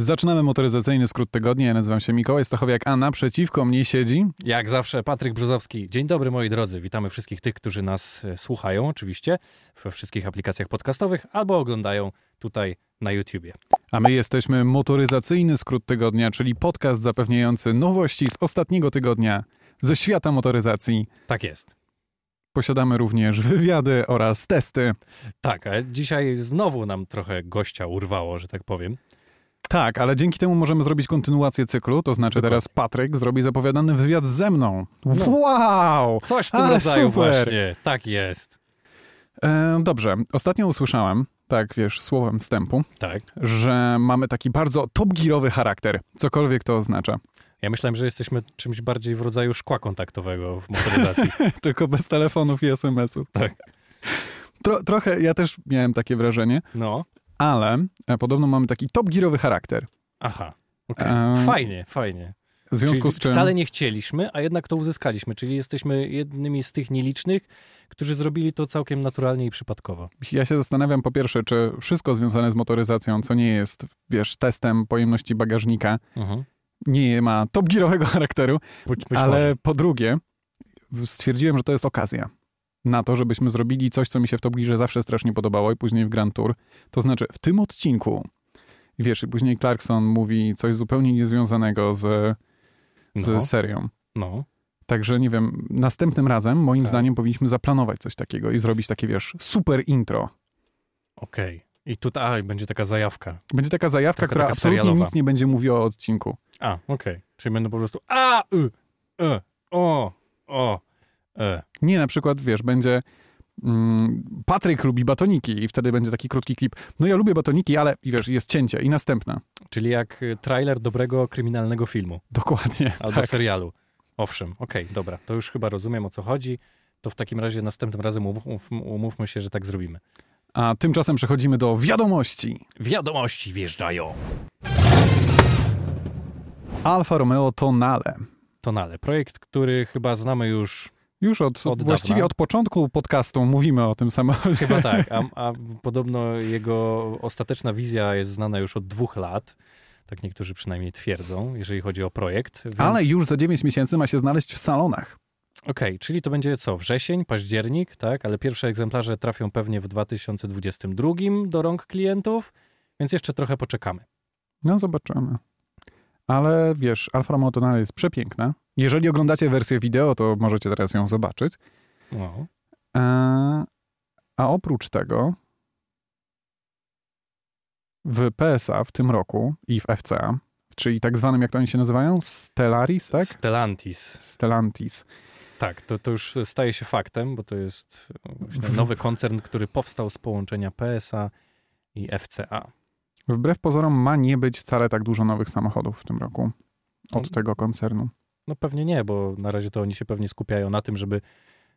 Zaczynamy motoryzacyjny skrót tygodnia. Ja nazywam się Mikołaj Stachowiak, a naprzeciwko mnie siedzi... Jak zawsze Patryk Brzozowski. Dzień dobry moi drodzy. Witamy wszystkich tych, którzy nas e, słuchają oczywiście we wszystkich aplikacjach podcastowych albo oglądają tutaj na YouTubie. A my jesteśmy motoryzacyjny skrót tygodnia, czyli podcast zapewniający nowości z ostatniego tygodnia ze świata motoryzacji. Tak jest. Posiadamy również wywiady oraz testy. Tak, a dzisiaj znowu nam trochę gościa urwało, że tak powiem. Tak, ale dzięki temu możemy zrobić kontynuację cyklu, to znaczy Dokładnie. teraz Patryk zrobi zapowiadany wywiad ze mną. No. Wow! Coś w tym Ale rodzaju super. właśnie. Tak jest. E, dobrze, ostatnio usłyszałem, tak wiesz, słowem wstępu, Tak. że mamy taki bardzo top-gearowy charakter, cokolwiek to oznacza. Ja myślałem, że jesteśmy czymś bardziej w rodzaju szkła kontaktowego w motoryzacji. Tylko bez telefonów i SMS-ów. Tak. Tro, trochę, ja też miałem takie wrażenie, No. Ale e, podobno mamy taki top-gearowy charakter. Aha. okej. Em, Fajnie, fajnie. W związku Czyli z czym... Wcale nie chcieliśmy, a jednak to uzyskaliśmy. Czyli jesteśmy jednymi z tych nielicznych, którzy zrobili to całkiem naturalnie i przypadkowo. Ja się zastanawiam po pierwsze, czy wszystko związane z motoryzacją, co nie jest, wiesz, testem pojemności bagażnika, Mhm. nie ma top-gearowego charakteru, Być, być ale może. po drugie stwierdziłem, że to jest okazja na to, żebyśmy zrobili coś, co mi się w Top Gearze zawsze strasznie podobało i później w Grand Tour. To znaczy w tym odcinku, wiesz, i później Clarkson mówi coś zupełnie niezwiązanego z, z No, serią. no. Także nie wiem, następnym razem moim Tak. zdaniem powinniśmy zaplanować coś takiego i zrobić takie, wiesz, super intro. Okej. I tutaj będzie taka zajawka. Będzie taka zajawka, Taka- która taka absolutnie serialowa. nic nie będzie mówiła o odcinku. A, okej. Czyli będą po prostu a, y, e, o, o, e. Nie, na przykład, wiesz, będzie mm, Patryk lubi batoniki i wtedy będzie taki krótki klip. No ja lubię batoniki, ale i wiesz, jest cięcie i następna. Czyli jak y, trailer dobrego kryminalnego filmu Dokładnie. albo tak. serialu. Owszem, okej, dobra. To już chyba rozumiem, o co chodzi. To w takim razie następnym razem umów, umówmy się, że tak zrobimy. A tymczasem przechodzimy do wiadomości. Wiadomości wjeżdżają. Alfa Romeo Tonale. Tonale. Projekt, który chyba znamy już Już od, Od właściwie dawna. od początku podcastu mówimy o tym samochodzie. Chyba tak, a, a podobno jego ostateczna wizja jest znana już od dwóch lat. Tak niektórzy przynajmniej twierdzą, jeżeli chodzi o projekt. Więc... Ale już za 9 miesięcy ma się znaleźć w salonach. Okej, czyli to będzie co? Wrzesień, październik, tak? Ale pierwsze egzemplarze trafią pewnie w 2022 do rąk klientów, więc jeszcze trochę poczekamy. No zobaczymy. Ale wiesz, Alfa Romeo Tonale jest przepiękna. Jeżeli oglądacie wersję wideo, to możecie teraz ją zobaczyć. No. E, A oprócz tego w PSA w tym roku i w FCA, czyli tak zwanym, jak to oni się nazywają? Stellaris, tak? Stellantis. Stellantis. Tak, to, to już staje się faktem, bo to jest nowy koncern, który powstał z połączenia PSA i FCA. Wbrew pozorom ma nie być wcale tak dużo nowych samochodów w tym roku od To- tego koncernu. No pewnie nie, bo na razie to oni się pewnie skupiają na tym, żeby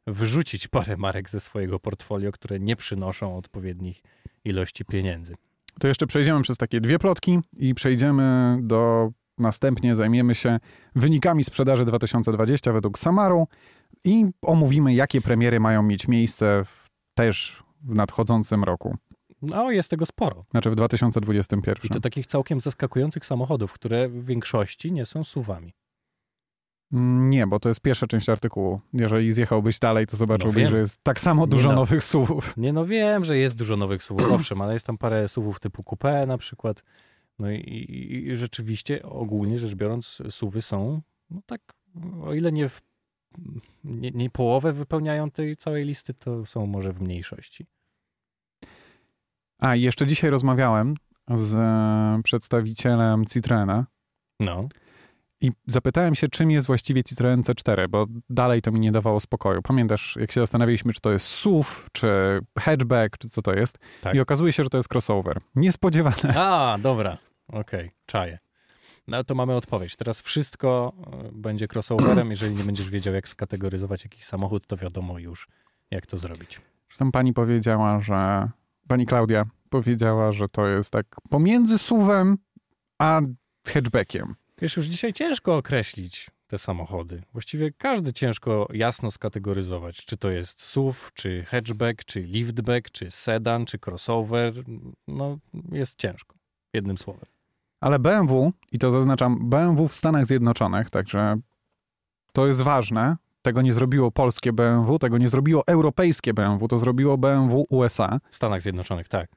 wyrzucić parę marek ze swojego portfolio, które nie przynoszą odpowiednich ilości pieniędzy. To jeszcze przejdziemy przez takie dwie plotki i przejdziemy do. Następnie zajmiemy się wynikami sprzedaży 2020 według Samaru i omówimy, jakie premiery mają mieć miejsce w, też w nadchodzącym roku, No, jest tego sporo. znaczy w 2021. I to takich całkiem zaskakujących samochodów, które w większości nie są suwami. Mm, Nie, bo to jest pierwsza część artykułu. Jeżeli zjechałbyś dalej, to zobaczyłbyś, No że jest tak samo Nie dużo no. nowych SUVów. Nie no, wiem, że jest dużo nowych suwów, owszem, ale jest tam parę suwów typu coupé na przykład. No i, i, i rzeczywiście, ogólnie rzecz biorąc, suwy są, no tak, o ile nie, w, nie, nie połowę wypełniają tej całej listy, to są może w mniejszości. A jeszcze dzisiaj rozmawiałem z e, przedstawicielem Citroena No, i zapytałem się, czym jest właściwie Citroen C4, bo dalej to mi nie dawało spokoju. Pamiętasz, jak się zastanawialiśmy, czy to jest SUV, czy hatchback, czy co to jest? Tak. I okazuje się, że to jest crossover. Niespodziewane. A, dobra. Okej, czaję. No to mamy odpowiedź. Teraz wszystko e, będzie crossoverem. Jeżeli nie będziesz wiedział, jak skategoryzować jakiś samochód, to wiadomo już, jak to zrobić. Tam pani powiedziała, że... Pani Klaudia powiedziała, że to jest tak pomiędzy SUVem a hatchbackiem. Wiesz, już dzisiaj ciężko określić te samochody. Właściwie każdy ciężko jasno skategoryzować, czy to jest SUV, czy hatchback, czy liftback, czy sedan, czy crossover. No, jest ciężko. Jednym słowem. Ale BMW, i to zaznaczam, BMW w Stanach Zjednoczonych, także to jest ważne. Tego nie zrobiło polskie BMW, tego nie zrobiło europejskie BMW, to zrobiło BMW USA. W Stanach Zjednoczonych, tak.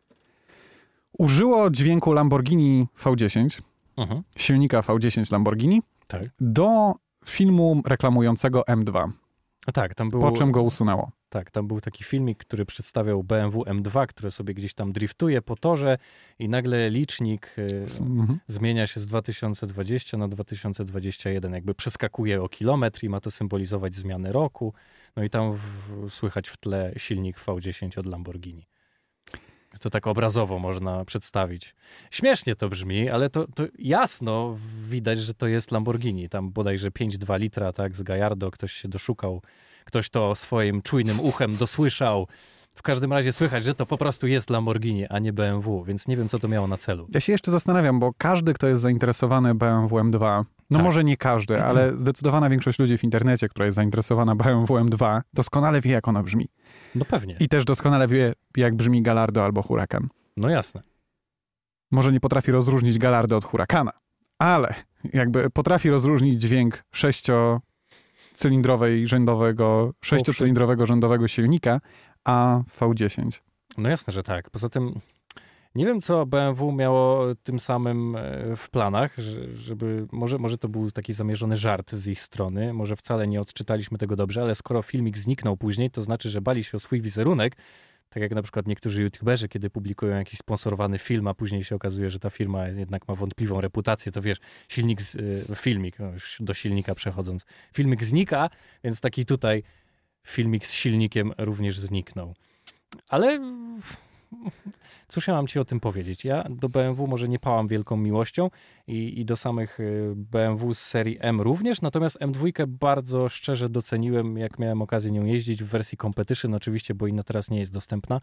Użyło dźwięku Lamborghini V10, Mhm. silnika V10 Lamborghini, Tak. do filmu reklamującego M2, A tak, tam było... po czym go usunęło. Tak, tam był taki filmik, który przedstawiał BMW M2, które sobie gdzieś tam driftuje po torze i nagle licznik y, Mhm. zmienia się z 2020 na 2021, jakby przeskakuje o kilometr i ma to symbolizować zmianę roku. No i tam w, słychać w tle silnik V10 od Lamborghini. To tak obrazowo można przedstawić. Śmiesznie to brzmi, ale to, to jasno widać, że to jest Lamborghini. Tam bodajże 5,2 litra, tak, z Gallardo ktoś się doszukał, ktoś to swoim czujnym uchem dosłyszał. W każdym razie słychać, że to po prostu jest Lamborghini, a nie BMW, więc nie wiem, co to miało na celu. Ja się jeszcze zastanawiam, bo każdy, kto jest zainteresowany BMW M2, no Tak. może nie każdy, ale zdecydowana większość ludzi w internecie, która jest zainteresowana BMW M2, doskonale wie, jak ona brzmi. No pewnie. I też doskonale wie, jak brzmi Gallardo albo Huracan. No jasne. Może nie potrafi rozróżnić Gallardo od Huracana, ale jakby potrafi rozróżnić dźwięk sześciocylindrowej rzędowego, sześciocylindrowego rzędowego silnika, a V10. No jasne, że tak. Poza tym nie wiem, co BMW miało tym samym e, w planach, że- żeby, może, może to był taki zamierzony żart z ich strony, może wcale nie odczytaliśmy tego dobrze, ale skoro filmik zniknął później, to znaczy, że bali się o swój wizerunek, tak jak na przykład niektórzy youtuberzy, kiedy publikują jakiś sponsorowany film, a później się okazuje, że ta firma jednak ma wątpliwą reputację, to wiesz, silnik, z, y, filmik, no do silnika przechodząc, filmik znika, więc taki tutaj filmik z silnikiem również zniknął. Ale cóż ja mam ci o tym powiedzieć? Ja do BMW może nie pałam wielką miłością i, i do samych y, BMW z serii M również, natomiast M2 bardzo szczerze doceniłem, jak miałem okazję nią jeździć w wersji Competition, oczywiście, bo inna teraz nie jest dostępna.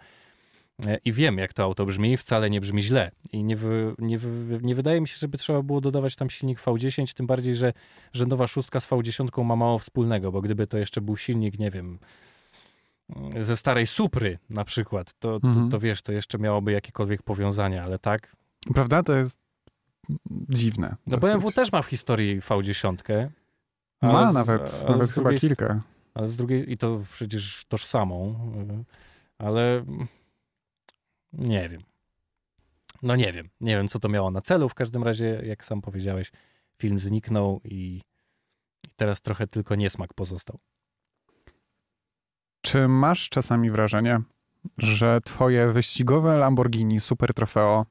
E, I wiem, jak to auto brzmi, wcale nie brzmi źle. I nie, wy, nie, wy, nie wydaje mi się, żeby trzeba było dodawać tam silnik V10, tym bardziej, że rzędowa szóstka z V10 ma mało wspólnego, bo gdyby to jeszcze był silnik, nie wiem, ze starej Supry na przykład, to, to, Mhm. to wiesz, to jeszcze miałoby jakiekolwiek powiązania, ale tak. Prawda? To jest dziwne. No. BMW też ma w historii V10. Ma z- nawet, nawet chyba drugiej kilka. Ale z drugiej, i to przecież tożsamą, y, ale nie wiem. No nie wiem. Nie wiem, co to miało na celu. W każdym razie, jak sam powiedziałeś, film zniknął i, i teraz trochę tylko niesmak pozostał. Czy masz czasami wrażenie, że twoje wyścigowe Lamborghini Super Trofeo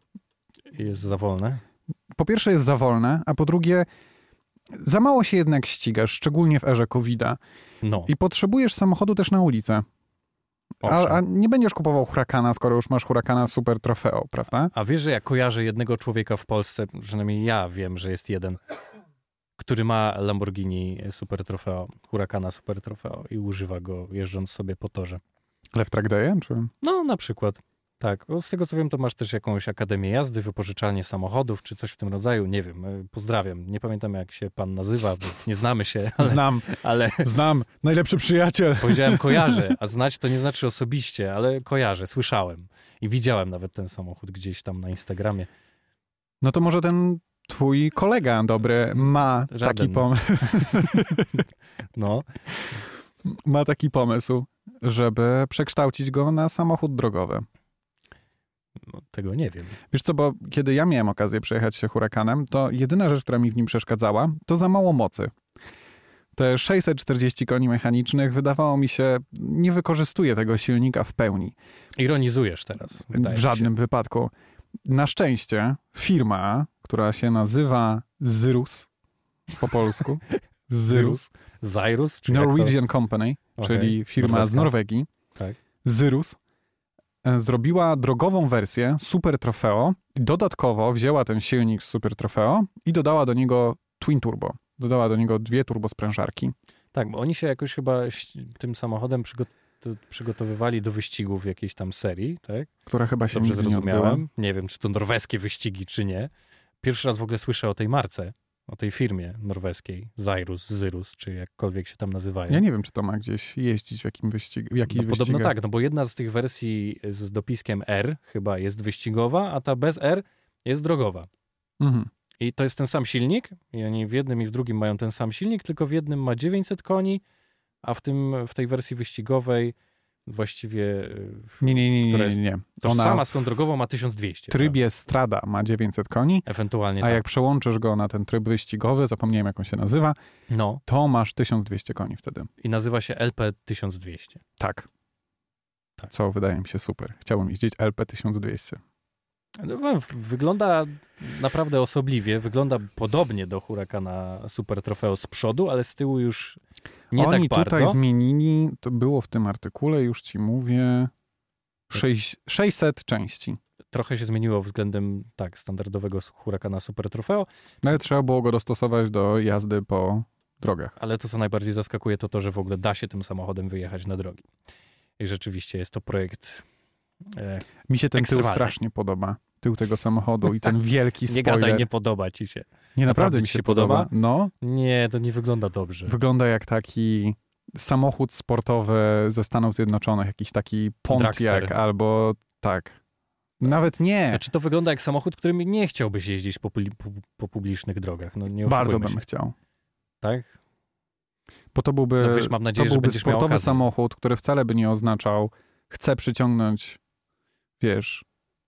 Jest za wolne. po pierwsze jest za wolne, a po drugie za mało się jednak ścigasz, szczególnie w erze COVID-a No, i potrzebujesz samochodu też na ulicę. A, a nie będziesz kupował Huracana, skoro już masz Huracana Super Trofeo, prawda? A wiesz, że ja kojarzę jednego człowieka w Polsce, przynajmniej ja wiem, że jest jeden, który ma Lamborghini Super Trofeo, Huracana Super Trofeo i używa go jeżdżąc sobie po torze. Left Track Day, czy... No, na przykład. Tak. Z tego co wiem, to masz też jakąś akademię jazdy, wypożyczalnię samochodów, czy coś w tym rodzaju. Nie wiem. e, Pozdrawiam. Nie pamiętam, jak się pan nazywa, bo nie znamy się, ale, Znam, ale znam, najlepszy przyjaciel. powiedziałem kojarzę, a znać to nie znaczy osobiście, ale kojarzę, słyszałem. I widziałem nawet ten samochód gdzieś tam na Instagramie. No to może ten twój kolega dobry ma taki, Żaden. pom- No, ma taki pomysł, żeby przekształcić go na samochód drogowy. no tego nie wiem. Wiesz co, bo kiedy ja miałem okazję przejechać się hurakanem, to jedyna rzecz, która mi w nim przeszkadzała, to za mało mocy. Te 640 koni mechanicznych wydawało mi się, nie wykorzystuje tego silnika w pełni. Ironizujesz teraz. w żadnym wypadku. Na szczęście firma, która się nazywa Zyrus po polsku. Zyrus, Zyrus? Czy Norwegian Company, Okej, czyli firma z. Norwegii, Tak. Zyrus, e, zrobiła drogową wersję Super Trofeo i dodatkowo wzięła ten silnik z Super Trofeo i dodała do niego Twin Turbo. Dodała do niego dwie turbosprężarki. To? Tak, bo oni się jakoś chyba tym samochodem przygo- to- przygotowywali do wyścigów jakiejś tam serii, tak? która chyba się Dobrze nigdy nie zrozumiałem. Nie wiem, czy to norweskie wyścigi, czy nie. Pierwszy raz w ogóle słyszę o tej marce, o tej firmie norweskiej, Zyrus, Zyrus, czy jakkolwiek się tam nazywają. Ja nie wiem, czy to ma gdzieś jeździć w jakim wyścigu, w no, podobno wyścigach. tak, no bo jedna z tych wersji z dopiskiem R chyba jest wyścigowa, a ta bez R jest drogowa. Mhm. I to jest ten sam silnik, i oni w jednym i w drugim mają ten sam silnik, tylko w jednym ma 900 koni, a w, tym, w tej wersji wyścigowej właściwie y, Nie, nie, nie, nie, nie. nie. tożsama z tą drogową ma 1200. w trybie Strada ma 900 koni? Ewentualnie a tak. jak przełączysz go na ten tryb wyścigowy, zapomniałem jak on się nazywa, No, to masz 1200 koni wtedy. i nazywa się LP 1200. Tak. Tak. Co wydaje mi się super. Chciałbym jeździć LP 1200. No, Wygląda naprawdę osobliwie, wygląda podobnie do Huracana Super Trofeo z przodu, ale z tyłu już nie Oni tak tutaj zmienili, to było w tym artykule, już ci mówię, sześć- 600 części. Trochę się zmieniło względem tak standardowego Huracana Super Trofeo, Ale trzeba było go dostosować do jazdy po drogach. ale to, co najbardziej zaskakuje, to to, że w ogóle da się tym samochodem wyjechać na drogi. I rzeczywiście jest to projekt. E, Mi się ten tył Ekstremalny. strasznie podoba. Tył tego samochodu i ten wielki nie spoiler. gadaj, nie podoba ci się. Nie, naprawdę Naprawdę mi ci się się podoba. podoba? No, Nie, to nie wygląda dobrze. wygląda jak taki samochód sportowy ze Stanów Zjednoczonych, jakiś taki Pontiac Dragster. albo tak. Nawet nie. Znaczy, to wygląda jak samochód, którym nie chciałbyś jeździć po, po, po publicznych drogach. No, nie Bardzo bym się. chciał. Tak? Bo to byłby, No wiesz, mam to nadzieję, że byłby sportowy samochód, który wcale by nie oznaczał chcę przyciągnąć, wiesz,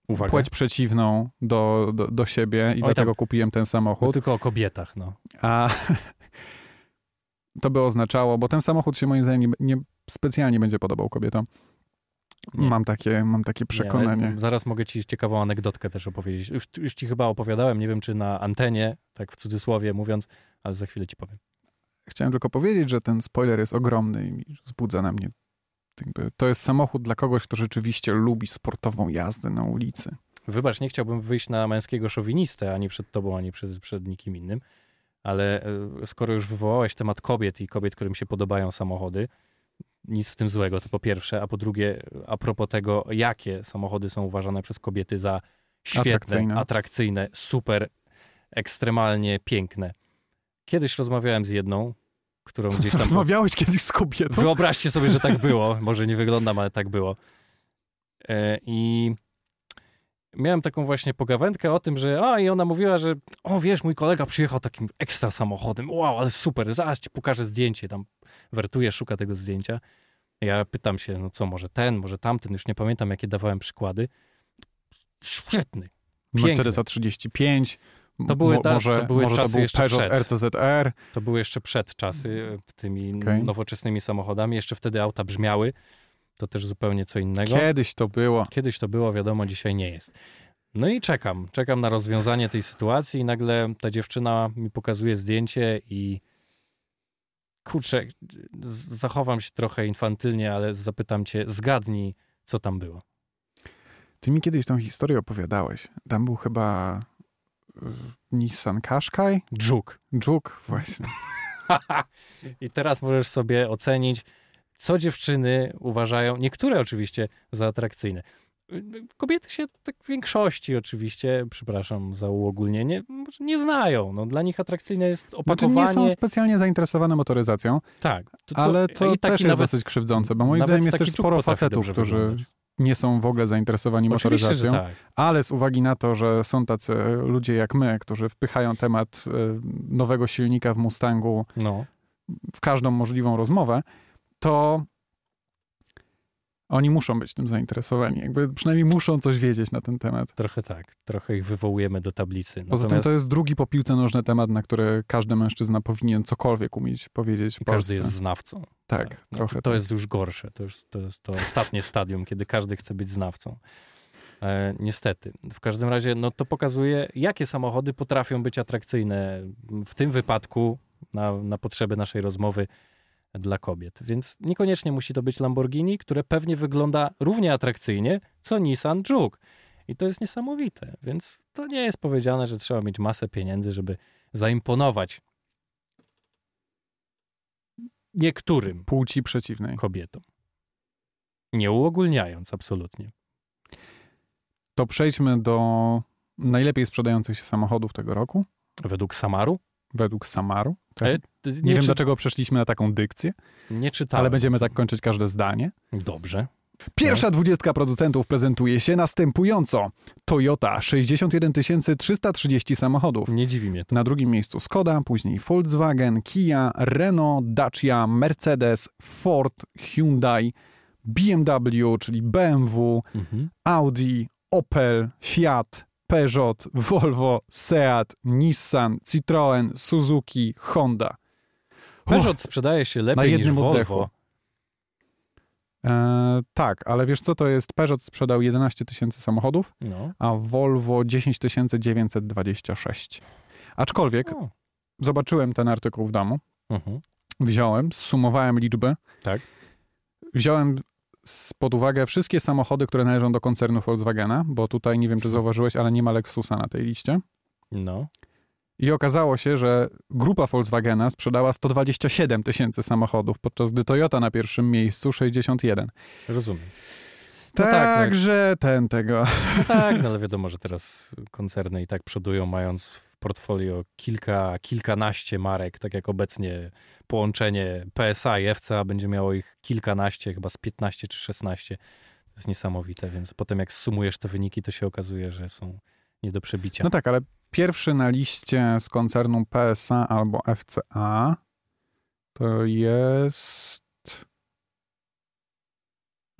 Uwaga. płeć przeciwną do, do, do siebie i Oj, dlatego kupiłem ten No, samochód. tylko o kobietach, no. A to by oznaczało, bo ten samochód się moim zdaniem nie, nie specjalnie będzie podobał kobietom. Nie. Mam takie, mam takie przekonanie. Nie, zaraz mogę ci ciekawą anegdotkę też opowiedzieć. Już, już ci chyba opowiadałem, nie wiem czy na antenie, tak w cudzysłowie mówiąc, ale za chwilę ci powiem. Chciałem tylko powiedzieć, że ten spoiler jest ogromny i wzbudza na mnie. To jest samochód dla kogoś, kto rzeczywiście lubi sportową jazdę na ulicy. Wybacz, nie chciałbym wyjść na męskiego szowinistę, ani przed tobą, ani przed, przed nikim innym, ale e, skoro już wywołałeś temat kobiet i kobiet, którym się podobają samochody, nic w tym złego, to po pierwsze, a po drugie, a propos tego, jakie samochody są uważane przez kobiety za świetne, Atrakcyjne. atrakcyjne super, ekstremalnie piękne. Kiedyś rozmawiałem z jedną, którą gdzieś tam... Rozmawiałeś kiedyś z kobietą? Wyobraźcie sobie, że tak było. Może nie wyglądam, ale tak było. E, I miałem taką właśnie pogawędkę o tym, że a i ona mówiła, że o wiesz, mój kolega przyjechał takim ekstra samochodem. Wow, ale super, zaraz ci pokażę zdjęcie. Tam wertuje, szuka tego zdjęcia. Ja pytam się, no co, może ten, może tamten, już nie pamiętam, jakie dawałem przykłady. Świetny. Mercedes A35. To były ta- może, to były może to czasy był jeszcze Peugeot przed. RCZR. To były jeszcze przed czasy e, tymi Okej. nowoczesnymi samochodami. Jeszcze wtedy auta brzmiały. To też zupełnie co innego. Kiedyś to było. Kiedyś to było, wiadomo, dzisiaj nie jest. No i czekam, czekam na rozwiązanie tej sytuacji i nagle ta dziewczyna mi pokazuje zdjęcie i kurczę, zachowam się trochę infantylnie, ale zapytam cię, zgadnij, co tam było. Ty mi kiedyś tą historię opowiadałeś. Tam był chyba Nissan Qashqai? Dżuk. Dżuk, właśnie. I teraz możesz sobie ocenić, co dziewczyny uważają, niektóre oczywiście, za atrakcyjne. Kobiety się tak w większości oczywiście, przepraszam za uogólnienie, nie znają. No, dla nich atrakcyjne jest Znaczy opakowanie. nie są specjalnie zainteresowane motoryzacją, Tak. To, ale i to taki też jest nawet- dosyć krzywdzące, bo moim zdaniem jest też sporo facetów, którzy wyglądać. Nie są w ogóle zainteresowani Oczywiście, motoryzacją, tak. ale z uwagi na to, że są tacy ludzie jak my, którzy wpychają temat y, nowego silnika w Mustangu No. w każdą możliwą rozmowę, to oni muszą być tym zainteresowani. Jakby przynajmniej muszą coś wiedzieć na ten temat. Trochę tak. Trochę ich wywołujemy do tablicy. Poza tym Natomiast to jest drugi po piłce nożny temat, na który każdy mężczyzna powinien cokolwiek umieć powiedzieć w każdy jest znawcą. Tak, No, trochę to, to tak. jest już gorsze. To, już, to jest to ostatnie stadium, kiedy każdy chce być znawcą. E, niestety. W każdym razie no, to pokazuje, jakie samochody potrafią być atrakcyjne w tym wypadku na, na potrzeby naszej rozmowy dla kobiet. Więc niekoniecznie musi to być Lamborghini, które pewnie wygląda równie atrakcyjnie, co Nissan Juke. I to jest niesamowite. Więc to nie jest powiedziane, że trzeba mieć masę pieniędzy, żeby zaimponować niektórym Płci przeciwnej. kobietom. Nie uogólniając absolutnie. To przejdźmy do najlepiej sprzedających się samochodów tego roku, Według Samaru? Według Samaru. Tak? E, ty- Nie, wiem, czy- dlaczego przeszliśmy na taką dykcję, nie czytałem. ale będziemy tak kończyć każde zdanie. Dobrze. Pierwsza dwudziestka producentów prezentuje się następująco. Toyota 61 330 samochodów. Nie dziwi mnie to. Na drugim miejscu Skoda, później Volkswagen, Kia, Renault, Dacia, Mercedes, Ford, Hyundai, BMW, czyli BMW, Mhm. Audi, Opel, Fiat, Peugeot, Volvo, Seat, Nissan, Citroen, Suzuki, Honda. Peugeot sprzedaje się lepiej na jednym niż oddechu. Volvo. E, tak, ale wiesz co to jest? Peugeot sprzedał 11 tysięcy samochodów, No. a Volvo 10 926. Aczkolwiek O. zobaczyłem ten artykuł w domu, Mhm. wziąłem, zsumowałem liczby. Tak. Wziąłem pod uwagę wszystkie samochody, które należą do koncernu Volkswagena, bo tutaj nie wiem, czy zauważyłeś, ale nie ma Lexusa na tej liście. No. I okazało się, że grupa Volkswagena sprzedała 127 tysięcy samochodów, podczas gdy Toyota na pierwszym miejscu 61. Rozumiem. No tak, no. Także ten tego. No tak, no ale wiadomo, że teraz koncerny i tak przodują, mając w portfolio kilka, kilkanaście marek, tak jak obecnie połączenie PSA i FCA będzie miało ich kilkanaście, chyba z 15 czy 16. To jest niesamowite, więc potem jak sumujesz te wyniki, to się okazuje, że są nie do przebicia. No tak, ale pierwszy na liście z koncernu PSA albo FCA to jest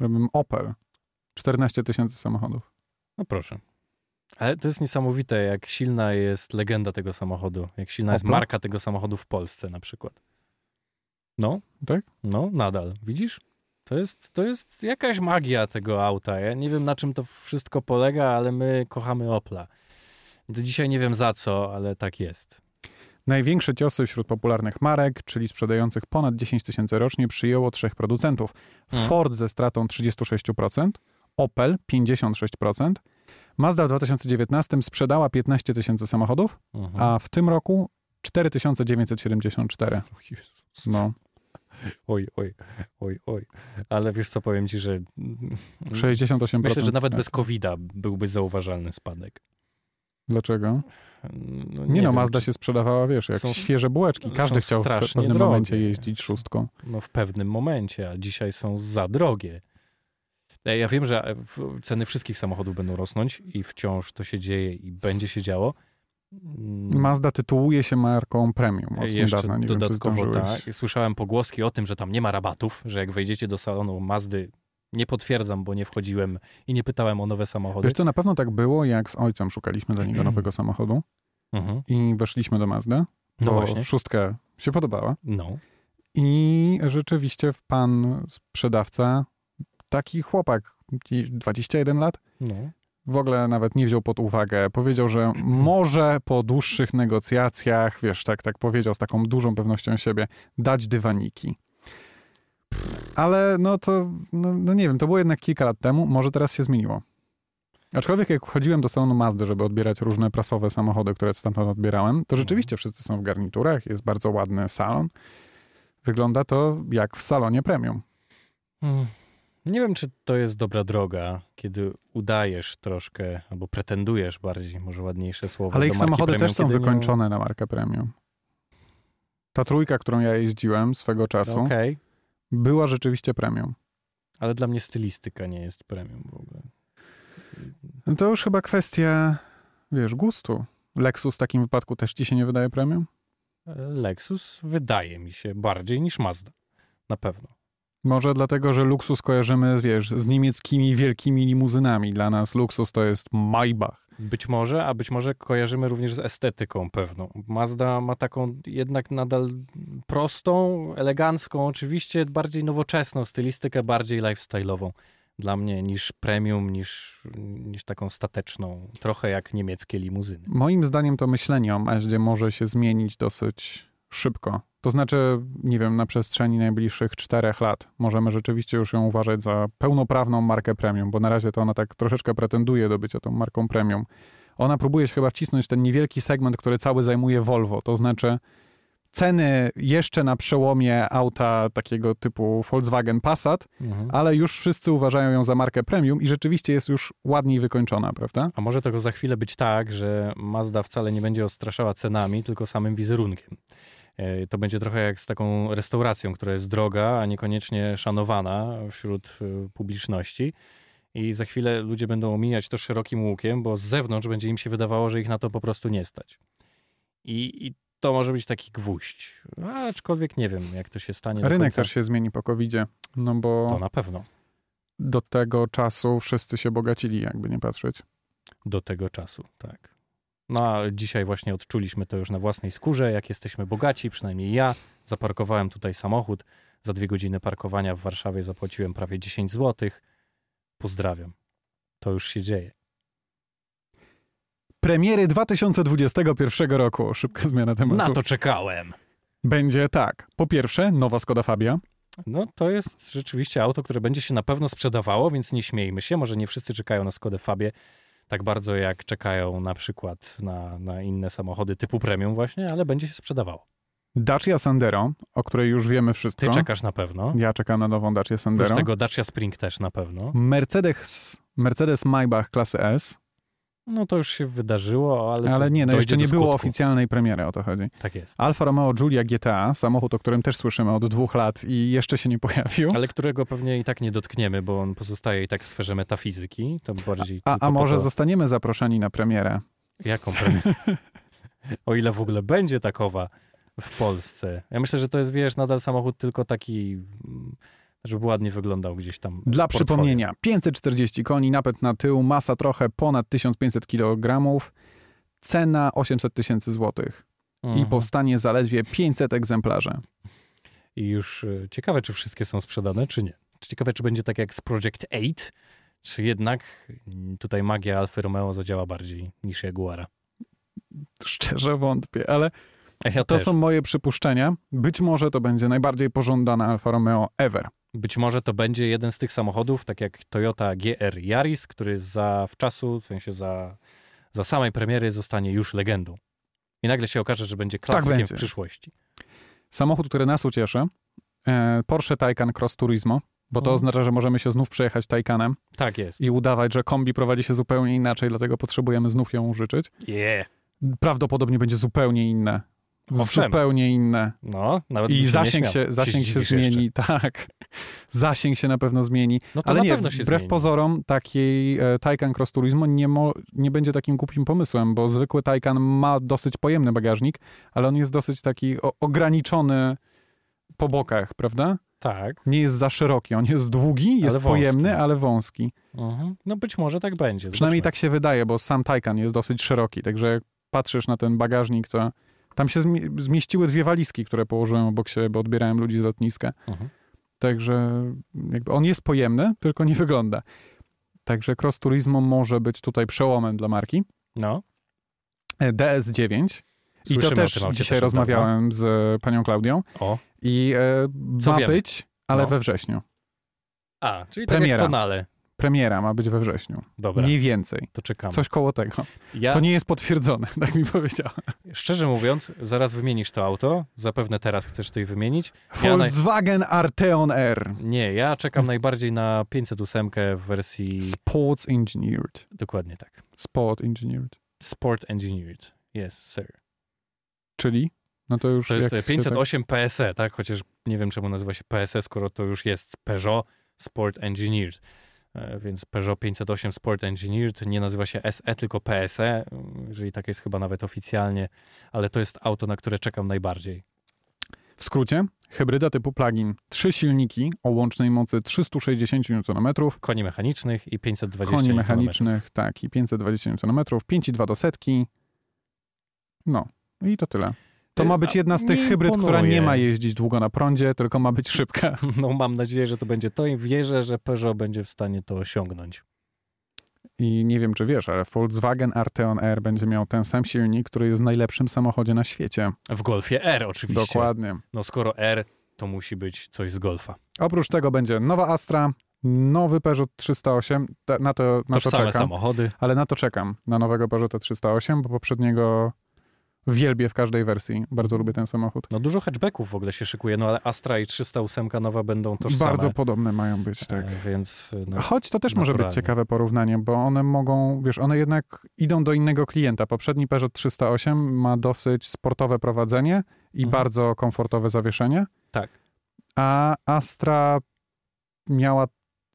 żebym Opel. 14 tysięcy samochodów. No proszę. Ale to jest niesamowite, jak silna jest legenda tego samochodu, jak silna jest Opla? marka tego samochodu w Polsce na przykład. No, Tak? no, nadal. Widzisz? To jest, to jest jakaś magia tego auta. Ja nie wiem, na czym to wszystko polega, ale my kochamy Opla. Do dzisiaj nie wiem za co, ale tak jest. Największe ciosy wśród popularnych marek, czyli sprzedających ponad 10 tysięcy rocznie, przyjęło trzech producentów. Mhm. Ford ze stratą 36%, Opel 56%, Mazda w 2019 sprzedała 15 tysięcy samochodów, Mhm. a w tym roku 4974. O Jezus. No, Oj, oj, oj, oj. Ale wiesz co, powiem ci, że 68%. myślę, że nawet spadku. bez COVID-a byłby zauważalny spadek. Dlaczego? No, Nie, no, wiem, Mazda się sprzedawała, wiesz, jak Są- świeże bułeczki. Każdy chciał w pewnym drogie. momencie jeździć szóstką. No w pewnym momencie, a dzisiaj są za drogie. E, Ja wiem, że w- ceny wszystkich samochodów będą rosnąć i wciąż to się dzieje i będzie się działo. Mm, Mazda tytułuje się marką premium od Jeszcze niedawna. Nie wiem, dodatkowo zdążyłeś. tak. Słyszałem pogłoski o tym, że tam nie ma rabatów, że jak wejdziecie do salonu Mazdy, nie potwierdzam, bo nie wchodziłem i nie pytałem o nowe samochody. Wiesz co, na pewno tak było, jak z ojcem szukaliśmy dla niego nowego samochodu Mhm. i weszliśmy do Mazdy, No bo właśnie. szóstkę się podobała No. i rzeczywiście pan sprzedawca, taki chłopak, 21 lat, no. w ogóle nawet nie wziął pod uwagę. Powiedział, że może po dłuższych negocjacjach, wiesz, tak, tak powiedział z taką dużą pewnością siebie, dać dywaniki. Ale no to, no, no nie wiem, to było jednak kilka lat temu, może teraz się zmieniło. Aczkolwiek jak chodziłem do salonu Mazdy, żeby odbierać różne prasowe samochody, które stamtąd odbierałem, to rzeczywiście wszyscy są w garniturach, jest bardzo ładny salon. Wygląda to jak w salonie premium. Mm. Nie wiem, czy to jest dobra droga, kiedy udajesz troszkę, albo pretendujesz bardziej, może ładniejsze słowo. Ale ich samochody premium, też są kiedy nie- wykończone na markę premium. Ta trójka, którą ja jeździłem swego czasu, Okej, była rzeczywiście premium. ale dla mnie stylistyka nie jest premium w ogóle. No to już chyba kwestia, wiesz, gustu. Lexus w takim wypadku też ci się nie wydaje premium? Lexus wydaje mi się bardziej niż Mazda. Na pewno. Może dlatego, że luksus kojarzymy, wiesz, z niemieckimi wielkimi limuzynami. Dla nas luksus to jest Maybach. Być może, a być może kojarzymy również z estetyką pewną. Mazda ma taką jednak nadal prostą, elegancką, oczywiście bardziej nowoczesną stylistykę, bardziej lifestyle'ową dla mnie niż premium, niż, niż taką stateczną, trochę jak niemieckie limuzyny. Moim zdaniem to myślenie o Mazdzie może się zmienić dosyć szybko. To znaczy, nie wiem, na przestrzeni najbliższych czterech lat możemy rzeczywiście już ją uważać za pełnoprawną markę premium, bo na razie to ona tak troszeczkę pretenduje do bycia tą marką premium. Ona próbuje się chyba wcisnąć w ten niewielki segment, który cały zajmuje Volvo, to znaczy ceny jeszcze na przełomie auta takiego typu Volkswagen Passat, Mhm. ale już wszyscy uważają ją za markę premium i rzeczywiście jest już ładniej wykończona, prawda? A może tego za chwilę być tak, że Mazda wcale nie będzie odstraszała cenami, tylko samym wizerunkiem. E, To będzie trochę jak z taką restauracją, która jest droga, a niekoniecznie szanowana wśród e, publiczności. I za chwilę ludzie będą omijać to szerokim łukiem, bo z zewnątrz będzie im się wydawało, że ich na to po prostu nie stać. I, i to może być taki gwóźdź. Aczkolwiek nie wiem, jak to się stanie. Rynek też się zmieni po COVID-zie, no bo To na pewno. do tego czasu wszyscy się bogacili, jakby nie patrzeć. do tego czasu, tak. No a dzisiaj właśnie odczuliśmy to już na własnej skórze, jak jesteśmy bogaci, przynajmniej ja. Zaparkowałem tutaj samochód. Za dwie godziny parkowania w Warszawie zapłaciłem prawie 10 zł. Pozdrawiam. To już się dzieje. Premiery 2021 roku. Szybka zmiana tematu. Na to czekałem. Będzie tak. Po pierwsze, nowa Skoda Fabia. No to jest rzeczywiście auto, które będzie się na pewno sprzedawało, więc nie śmiejmy się. Może nie wszyscy czekają na Skodę Fabię tak bardzo, jak czekają na przykład na, na inne samochody typu premium właśnie, ale będzie się sprzedawało. Dacia Sandero, o której już wiemy Ty wszystko. czekasz na pewno. Ja czekam na nową Dacia Oprócz Sandero. tego Dacia Spring też na pewno. Mercedes, Mercedes Maybach klasy S, No to już się wydarzyło, ale. ale, nie, no jeszcze nie było oficjalnej premiery, o to chodzi. Tak jest. Alfa Romeo Giulia GTA, samochód, o którym też słyszymy od dwóch lat i jeszcze się nie pojawił. Ale którego pewnie i tak nie dotkniemy, bo on pozostaje i tak w sferze metafizyki. To bardziej. A, a może to, zostaniemy zaproszeni na premierę? Jaką premierę? o ile w ogóle będzie takowa w Polsce. Ja myślę, że to jest, wiesz, nadal samochód tylko taki, mm, żeby ładnie wyglądał gdzieś tam. Dla przypomnienia, 540 koni, napęd na tył, masa trochę ponad 1500 kg, cena 800 tysięcy złotych i Mhm. powstanie zaledwie 500 egzemplarzy. I już y, ciekawe, czy wszystkie są sprzedane, czy nie. Ciekawe, czy będzie tak jak z Project 8, czy jednak mm, tutaj magia Alfa Romeo zadziała bardziej niż Jaguara. Szczerze wątpię, ale Ja to też. są moje przypuszczenia. Być może to będzie najbardziej pożądana Alfa Romeo ever. Być może to będzie jeden z tych samochodów, tak jak Toyota GR Yaris, który za wczasu, w sensie za, za samej premiery zostanie już legendą. I nagle się okaże, że będzie klasykiem Tak w przyszłości. Samochód, który nas ucieszy, e, Porsche Taycan Cross Turismo, bo to oznacza, że możemy się znów przejechać Taycanem Tak jest. i udawać, że kombi prowadzi się zupełnie inaczej, dlatego potrzebujemy znów ją użyczyć. Yeah. Prawdopodobnie będzie zupełnie inne. Owszem. Zupełnie inne. No, nawet I zasięg się, zasięg się zmieni, jeszcze. tak. Zasięg się na pewno zmieni. No Ale nie, wbrew zmieni. pozorom takiej e, Taycan Cross Turismo nie, mo, nie będzie takim głupim pomysłem, bo zwykły Taycan ma dosyć pojemny bagażnik, ale on jest dosyć taki o, ograniczony po bokach, prawda? Tak. Nie jest za szeroki, on jest długi, jest wąski. pojemny, ale wąski. Mhm. No być może tak będzie. Przynajmniej Zobaczmy. tak się wydaje, bo sam Taycan jest dosyć szeroki, także jak patrzysz na ten bagażnik, to tam się zmi- zmieściły dwie walizki, które położyłem obok siebie, bo odbierałem ludzi z lotniska. Mhm. Także jakby on jest pojemny, tylko nie wygląda. Także Cross Turismo może być tutaj przełomem dla marki. No. E, DS9. I Słyszymy to o też dzisiaj rozmawiałem z panią Klaudią. O. I e, Co ma wiemy? być, ale No. we wrześniu. A, czyli tak Premiera. jak tonale. Premiera ma być we wrześniu. Dobra, Mniej więcej. to czekamy. Coś koło tego. Ja, To nie jest potwierdzone, tak mi powiedziała. szczerze mówiąc, zaraz wymienisz to auto. Zapewne teraz chcesz tutaj wymienić. Ja naj- Volkswagen Arteon R. Nie, ja czekam najbardziej na 508 w wersji... Sports Engineered. Dokładnie tak. Sport Engineered. Sport Engineered. Yes, sir. Czyli? No to już To jest jak się 508 PSE, tak? Chociaż nie wiem, czemu nazywa się PSE, skoro to już jest Peugeot Sport Engineered. E, Więc Peugeot 508 Sport Engineered nie nazywa się SE, tylko PSE, jeżeli tak jest chyba nawet oficjalnie, ale to jest auto, na które czekam najbardziej. W skrócie, hybryda typu plug-in. Trzy silniki o łącznej mocy 360 Nm, Koni mechanicznych i 520 koni Nm. mechanicznych, tak, i 520 Nm, 5,2 do setki. No, i to tyle. To ma być jedna z tych hybryd, która nie imponuje. ma jeździć długo na prądzie, tylko ma być szybka. No mam nadzieję, że to będzie to i wierzę, że Peugeot będzie w stanie to osiągnąć. I nie wiem, czy wiesz, ale Volkswagen Arteon R będzie miał ten sam silnik, który jest w najlepszym samochodzie na świecie. W Golfie R oczywiście. Dokładnie. No skoro R, to musi być coś z Golfa. Oprócz tego będzie nowa Astra, nowy Peugeot 308, Ta- na to, na to Tożsame czekam. samochody. Ale na to czekam, na nowego Peugeota 308, bo poprzedniego wielbię w każdej wersji. Bardzo lubię ten samochód. No dużo hatchbacków w ogóle się szykuje, no ale Astra i 308 nowa będą tożsame. Bardzo podobne mają być, tak. E, Więc no, Choć to też może być naturalnie. ciekawe porównanie, bo one mogą, wiesz, one jednak idą do innego klienta. Poprzedni Peugeot 308 ma dosyć sportowe prowadzenie i Mhm. bardzo komfortowe zawieszenie. Tak. A Astra miała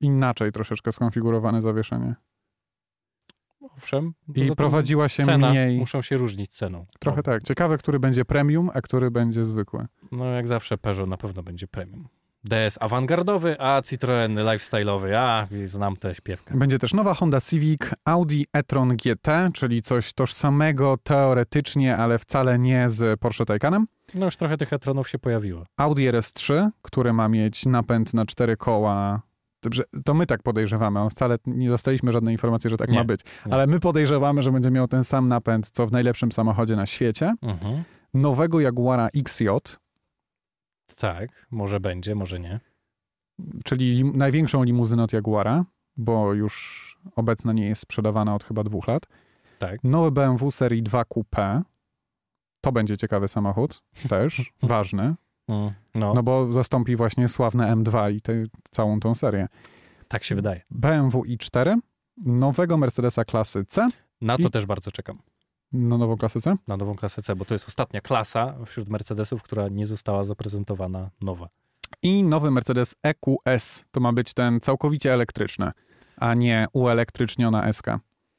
inaczej troszeczkę skonfigurowane zawieszenie. Owszem. I prowadziła się cena, mniej. muszą się różnić ceną. Trochę No, tak. Ciekawe, który będzie premium, a który będzie zwykły. No jak zawsze Peugeot na pewno będzie premium. DS awangardowy, a Citroen lifestyle'owy. A, znam tę śpiewkę. Będzie też nowa Honda Civic, Audi e-tron GT, czyli coś tożsamego teoretycznie, ale wcale nie z Porsche Taycanem. No już trochę tych e-tronów się pojawiło. Audi RS3, które ma mieć napęd na cztery koła. Dobrze, To my tak podejrzewamy, on wcale nie dostaliśmy żadnej informacji, że tak Nie, ma być. nie. Ale my podejrzewamy, że będzie miał ten sam napęd, co w najlepszym samochodzie na świecie. Mhm. Nowego Jaguara XJ, Tak, może będzie, może nie. czyli lim- największą limuzynę od Jaguara, bo już obecna nie jest sprzedawana od chyba dwóch lat. Tak. Nowy BMW serii 2 Coupe. To będzie ciekawy samochód, też ważny, Mm, No, no bo zastąpi właśnie sławne M2 i tę całą tą serię. tak się wydaje. BMW i4, nowego Mercedesa klasy C, Na to I- też bardzo czekam. no nową klasę C, Na nową klasę C, bo to jest ostatnia klasa wśród Mercedesów, która nie została zaprezentowana nowa. i nowy Mercedes EQS. To ma być ten całkowicie elektryczny, a nie uelektryczniona SK.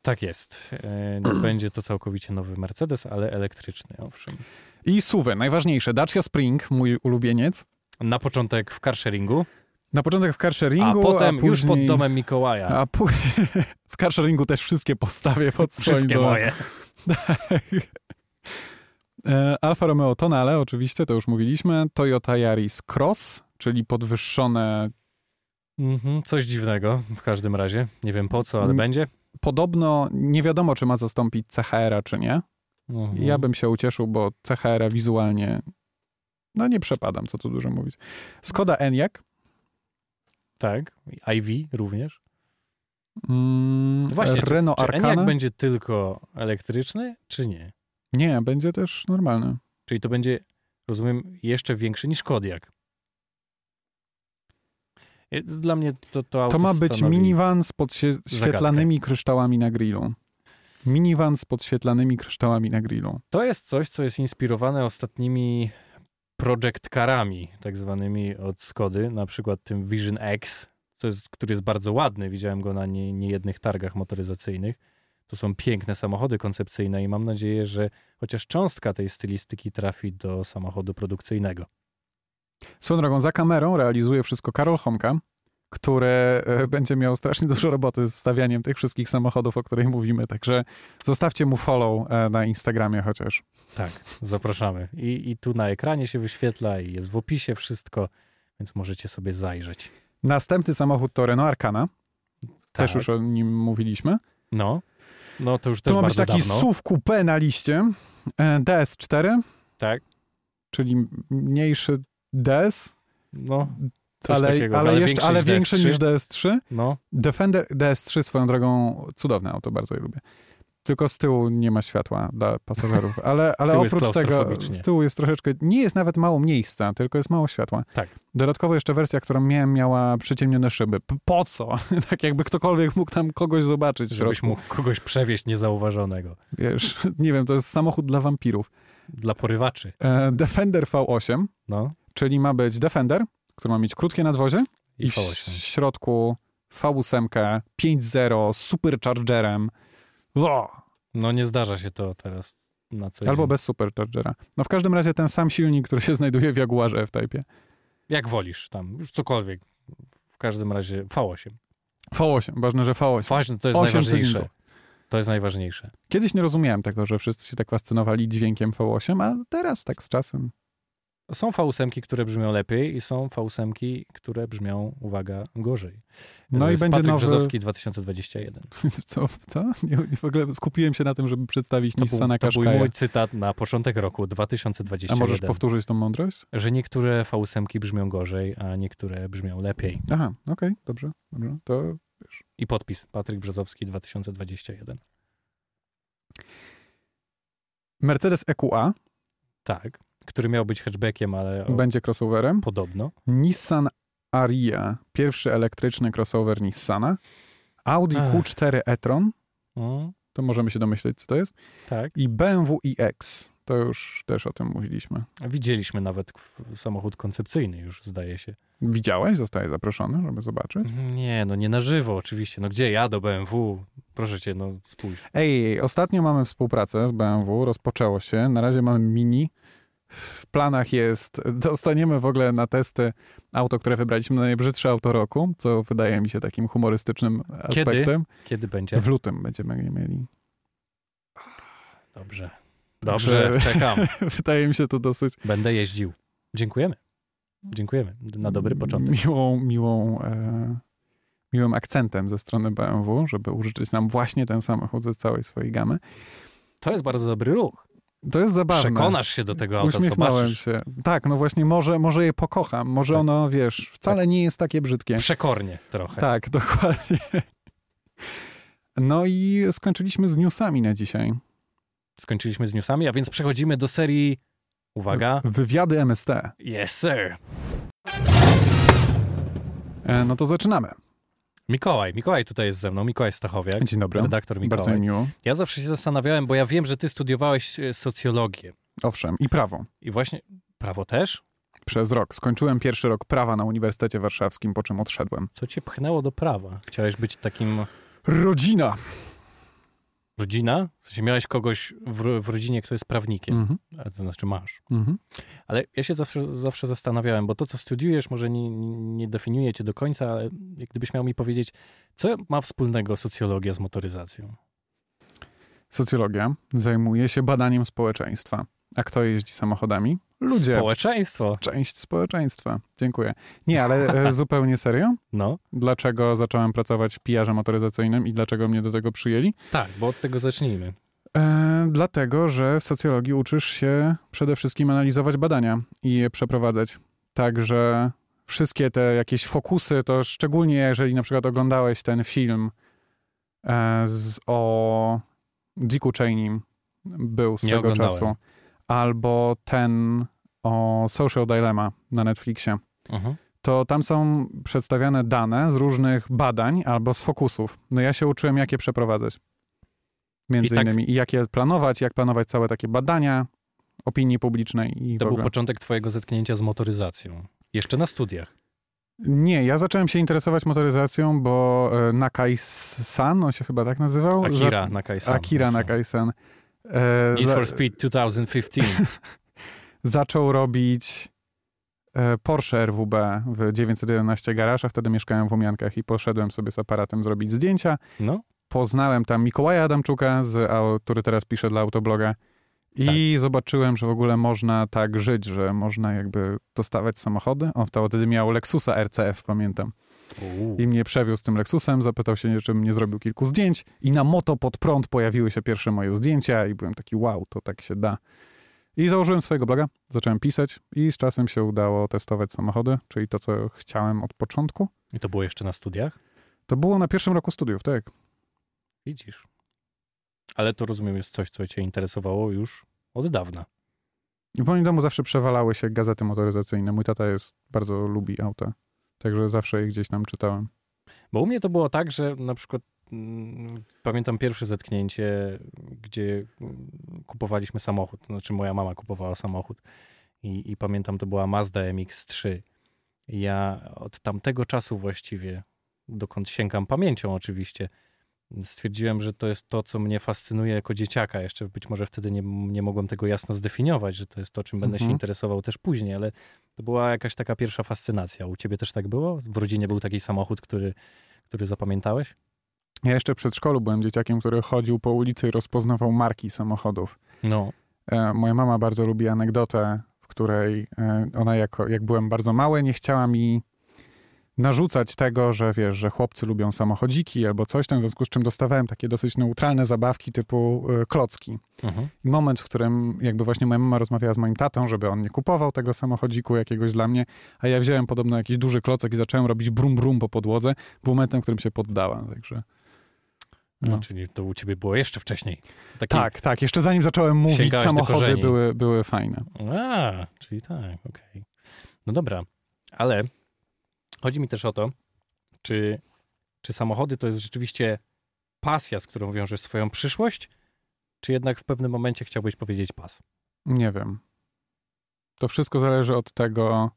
Tak jest. E, będzie to całkowicie nowy Mercedes, ale elektryczny, owszem. I SUVy, najważniejsze, Dacia Spring, mój ulubieniec. Na początek w carsharingu, Na początek w a carsharingu, potem później... już pod domem Mikołaja. A później w carsharingu też wszystkie postawię pod swoim Wszystkie domem. moje. E, Alfa Romeo Tonale, oczywiście, to już mówiliśmy. Toyota Yaris Cross, czyli podwyższone. Mhm, coś dziwnego w każdym razie. Nie wiem po co, ale Mm. będzie. Podobno nie wiadomo, czy ma zastąpić CHR-a, czy nie. Mhm. Ja bym się ucieszył, bo CHR-a wizualnie. No nie przepadam, co tu dużo mówić. Skoda Enyaq. Tak, IV również. Mm, No Właśnie, czy, Renault czy Arcana. Enyaq będzie tylko elektryczny, czy nie? Nie, będzie też normalny. Czyli to będzie, rozumiem, jeszcze większy niż Kodiak. Dla mnie to, to auto To ma być stanowi- minivan z podświetlanymi kryształami na grillu. Minivan z podświetlanymi kryształami na grillu. To jest coś, co jest inspirowane ostatnimi project carami, tak zwanymi od Skody, na przykład tym Vision X, co jest, który jest bardzo ładny. Widziałem go na nie, niejednych targach motoryzacyjnych. To są piękne samochody koncepcyjne i mam nadzieję, że chociaż cząstka tej stylistyki trafi do samochodu produkcyjnego. Swoją drogą, za kamerą realizuje wszystko Karol Homka, który e, będzie miał strasznie dużo roboty z stawianiem tych wszystkich samochodów, o których mówimy, także zostawcie mu follow e, na Instagramie chociaż. Tak, zapraszamy. I, I tu na ekranie się wyświetla i jest w opisie wszystko, więc możecie sobie zajrzeć. Następny samochód to Renault Arcana, też Tak. już o nim mówiliśmy. No, no to już też To ma być taki dawno. SUV coupé na liście, e, DS4, Tak, czyli mniejszy DS, no, coś ale, takiego, ale, jeszcze, ale większy DS3. niż DS3. No, Defender DS3 swoją drogą cudowne auto, bardzo je lubię. Tylko z tyłu nie ma światła dla pasażerów, ale, ale oprócz tego z tyłu jest troszeczkę, nie jest nawet mało miejsca, tylko jest mało światła. Tak. Dodatkowo jeszcze wersja, którą miałem, miała przyciemnione szyby. P- Po co? tak jakby ktokolwiek mógł tam kogoś zobaczyć żebyś mógł kogoś przewieźć niezauważonego. Wiesz, nie wiem, to jest samochód dla wampirów. Dla porywaczy. E, Defender V8, No, czyli ma być Defender, który ma mieć krótkie nadwozie i, i w V8. środku V8 5.0 z superchargerem. Wo! No nie zdarza się to teraz na co Albo dzień. bez superchargera. No w każdym razie ten sam silnik, który się znajduje w Jaguarze F-Type. Jak wolisz tam, już cokolwiek. W każdym razie V8. V8, ważne, że V8. Ważne, to jest najważniejsze. cylindrów. To jest najważniejsze. Kiedyś nie rozumiałem tego, że wszyscy się tak fascynowali dźwiękiem V8, a teraz tak z czasem. Są V8, które brzmią lepiej i są V8, które brzmią, uwaga, gorzej. No i będzie Patryk nowy... Brzozowski 2021. Co? Co? Nie, w ogóle skupiłem się na tym, żeby przedstawić To był, Nissana to był mój cytat na początek roku A 2021. możesz powtórzyć tą mądrość? Że niektóre V8 brzmią gorzej, a niektóre brzmią lepiej. Aha, okej, dobrze, dobrze. To I podpis Patryk Brzozowski 2021. Mercedes EQA Tak, który miał być hatchbackiem, ale o, będzie crossoverem. podobno. Nissan Aria, pierwszy elektryczny crossover Nissana. Audi Ech. Q4 e-tron, Mm, to możemy się domyśleć, co to jest. tak. I BMW iX. To już też o tym mówiliśmy. Widzieliśmy nawet samochód koncepcyjny już, zdaje się. Widziałeś? Zostaje zaproszony, żeby zobaczyć? Nie, no nie na żywo oczywiście. No gdzie ja do BMW? Proszę cię, no spójrz. Ej, ostatnio mamy współpracę z BMW, rozpoczęło się. Na razie mamy mini. W planach jest, dostaniemy w ogóle na testy auto, które wybraliśmy na najbrzydsze auto roku, co wydaje mi się takim humorystycznym Kiedy? aspektem. Kiedy będzie? W lutym będziemy mieli. Dobrze. Dobrze, czekam. Wydaje mi się to dosyć Będę jeździł. Dziękujemy. Dziękujemy. Na dobry początek. miłą, miłą, e, miłym akcentem ze strony BMW, żeby użyczyć nam właśnie ten samochód ze całej swojej gamy. To jest bardzo dobry ruch. To jest zabawne. Przekonasz się do tego auta, Uśmiechnąłem zobaczysz. się. Tak, no właśnie, może, może je pokocham. Może Tak. ono, wiesz, wcale nie jest takie brzydkie. Przekornie trochę. Tak, dokładnie. No i skończyliśmy z newsami na dzisiaj. Skończyliśmy z newsami, a więc przechodzimy do serii, uwaga, Wywiady MST. yes sir. E, No to zaczynamy. Mikołaj, Mikołaj tutaj jest ze mną, Mikołaj Stachowiak, Dzień dobry. redaktor Bardzo Mikołaj. mi miło. Ja zawsze się zastanawiałem, bo ja wiem, że ty studiowałeś e, socjologię Owszem, i prawo. i właśnie prawo też? Przez rok. Skończyłem pierwszy rok prawa na Uniwersytecie Warszawskim, po czym odszedłem. Co cię pchnęło do prawa? Chciałeś być takim Rodzina. Rodzina? W sensie miałeś kogoś w, w rodzinie, kto jest prawnikiem, Mhm. a to znaczy masz. Mhm. Ale ja się zawsze, zawsze zastanawiałem, bo to, co studiujesz, może nie, nie definiuje cię do końca, ale gdybyś miał mi powiedzieć, co ma wspólnego socjologia z motoryzacją? Socjologia zajmuje się badaniem społeczeństwa. A kto jeździ samochodami? Ludzie. Społeczeństwo. Część społeczeństwa. Dziękuję. Nie, ale e, zupełnie serio? No, Dlaczego zacząłem pracować w PR-ze motoryzacyjnym i dlaczego mnie do tego przyjęli? tak, bo od tego zacznijmy. E, dlatego, że w socjologii uczysz się przede wszystkim analizować badania i je przeprowadzać. Także wszystkie te jakieś fokusy, to szczególnie jeżeli na przykład oglądałeś ten film e, z, o Dicku Cheney'm, był swego czasu, albo ten o Social Dilemma na Netflixie, Mhm. to tam są przedstawiane dane z różnych badań albo z fokusów. No ja się uczyłem, jak je przeprowadzać. Między I tak- innymi i jak je planować, jak planować całe takie badania opinii publicznej i To był początek twojego zetknięcia z motoryzacją. Jeszcze na studiach. Nie, ja zacząłem się interesować motoryzacją, bo e, Nakai-san, on się chyba tak nazywał? Akira Za- Nakai-san. Akira Nakai-san. E, Need za- for Speed 2015. zaczął robić e, Porsche RWB w 911 Garage, a wtedy mieszkałem w Umiankach i poszedłem sobie z aparatem zrobić zdjęcia. No, poznałem tam Mikołaja Adamczuka, z, który teraz pisze dla Autobloga. I zobaczyłem, że w ogóle można tak żyć, że można jakby dostawać samochody. On wtedy miał Lexusa RCF, pamiętam. I mnie przewiózł tym Lexusem, zapytał się, czy nie zrobił kilku zdjęć. I na moto pod prąd pojawiły się pierwsze moje zdjęcia i byłem taki wow, to tak się da. I założyłem swojego bloga, zacząłem pisać i z czasem się udało testować samochody, czyli to, co chciałem od początku. I to było jeszcze na studiach? To było na pierwszym roku studiów, tak. Widzisz. Ale to rozumiem jest coś, co cię interesowało już od dawna. W moim domu zawsze przewalały się gazety motoryzacyjne. Mój tata jest, bardzo lubi auta, także zawsze je gdzieś tam czytałem. Bo u mnie to było tak, że na przykład mm, pamiętam pierwsze zetknięcie, gdzie mm, kupowaliśmy samochód. Znaczy moja mama kupowała samochód i, i pamiętam to była Mazda MX-3. Ja od tamtego czasu właściwie, dokąd sięgam pamięcią oczywiście, stwierdziłem, że to jest to, co mnie fascynuje jako dzieciaka. Jeszcze być może wtedy nie, nie mogłem tego jasno zdefiniować, że to jest to, czym będę się Mhm. interesował też później, ale to była jakaś taka pierwsza fascynacja. U ciebie też tak było? W rodzinie był taki samochód, który, który zapamiętałeś? Ja jeszcze w przedszkolu byłem dzieciakiem, który chodził po ulicy i rozpoznawał marki samochodów. No, E, moja mama bardzo lubi anegdotę, w której e, ona jako, jak byłem bardzo mały, nie chciała mi narzucać tego, że wiesz, że chłopcy lubią samochodziki albo coś tam, w związku z czym dostawałem takie dosyć neutralne zabawki typu e, klocki. mhm. I moment, w którym jakby właśnie moja mama rozmawiała z moim tatą, żeby on nie kupował tego samochodziku jakiegoś dla mnie, a ja wziąłem podobno jakiś duży klocek i zacząłem robić brum brum po podłodze, był momentem, w którym się poddała, także... no. No. czyli to u ciebie było jeszcze wcześniej. Taki, Tak, tak, jeszcze zanim zacząłem mówić, samochody były, były fajne. A, czyli tak, okej. No dobra, ale chodzi mi też o to, czy, czy samochody to jest rzeczywiście pasja, z którą wiążesz swoją przyszłość, czy jednak w pewnym momencie chciałbyś powiedzieć pas? Nie wiem. To wszystko zależy od tego.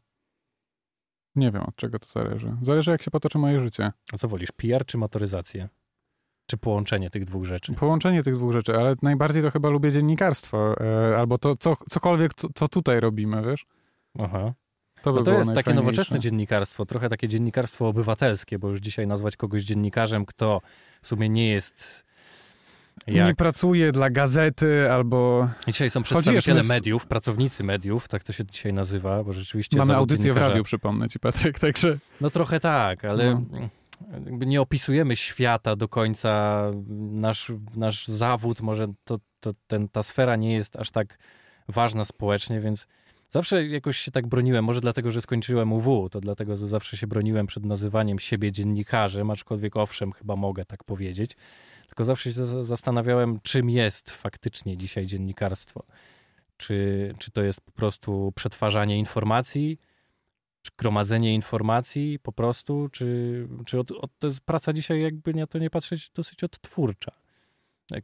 Nie wiem, od czego to zależy. Zależy, jak się potoczy moje życie. A co wolisz, PR czy motoryzację? Czy połączenie tych dwóch rzeczy? Połączenie tych dwóch rzeczy, ale najbardziej to chyba lubię dziennikarstwo, e, albo to co, cokolwiek, co, co tutaj robimy, wiesz? Aha. To, by No to jest takie nowoczesne dziennikarstwo, trochę takie dziennikarstwo obywatelskie, bo już dzisiaj nazwać kogoś dziennikarzem, kto w sumie nie jest Nie jak... pracuje dla gazety, albo Dzisiaj są przedstawiciele w- mediów, pracownicy mediów, tak to się dzisiaj nazywa, bo rzeczywiście mamy audycję w radiu, przypomnę ci, Patryk, także No trochę tak, ale No. jakby nie opisujemy świata do końca. Nasz, nasz zawód, może to, to, ten, ta sfera nie jest aż tak ważna społecznie, więc zawsze jakoś się tak broniłem. Może dlatego, że skończyłem UW, to dlatego że zawsze się broniłem przed nazywaniem siebie dziennikarzem, aczkolwiek owszem, chyba mogę tak powiedzieć. Tylko zawsze się za- zastanawiałem, czym jest faktycznie dzisiaj dziennikarstwo. Czy, czy to jest po prostu przetwarzanie informacji, czy gromadzenie informacji po prostu, czy, czy od, od, to jest praca dzisiaj, jakby nie to nie patrzeć, dosyć odtwórcza.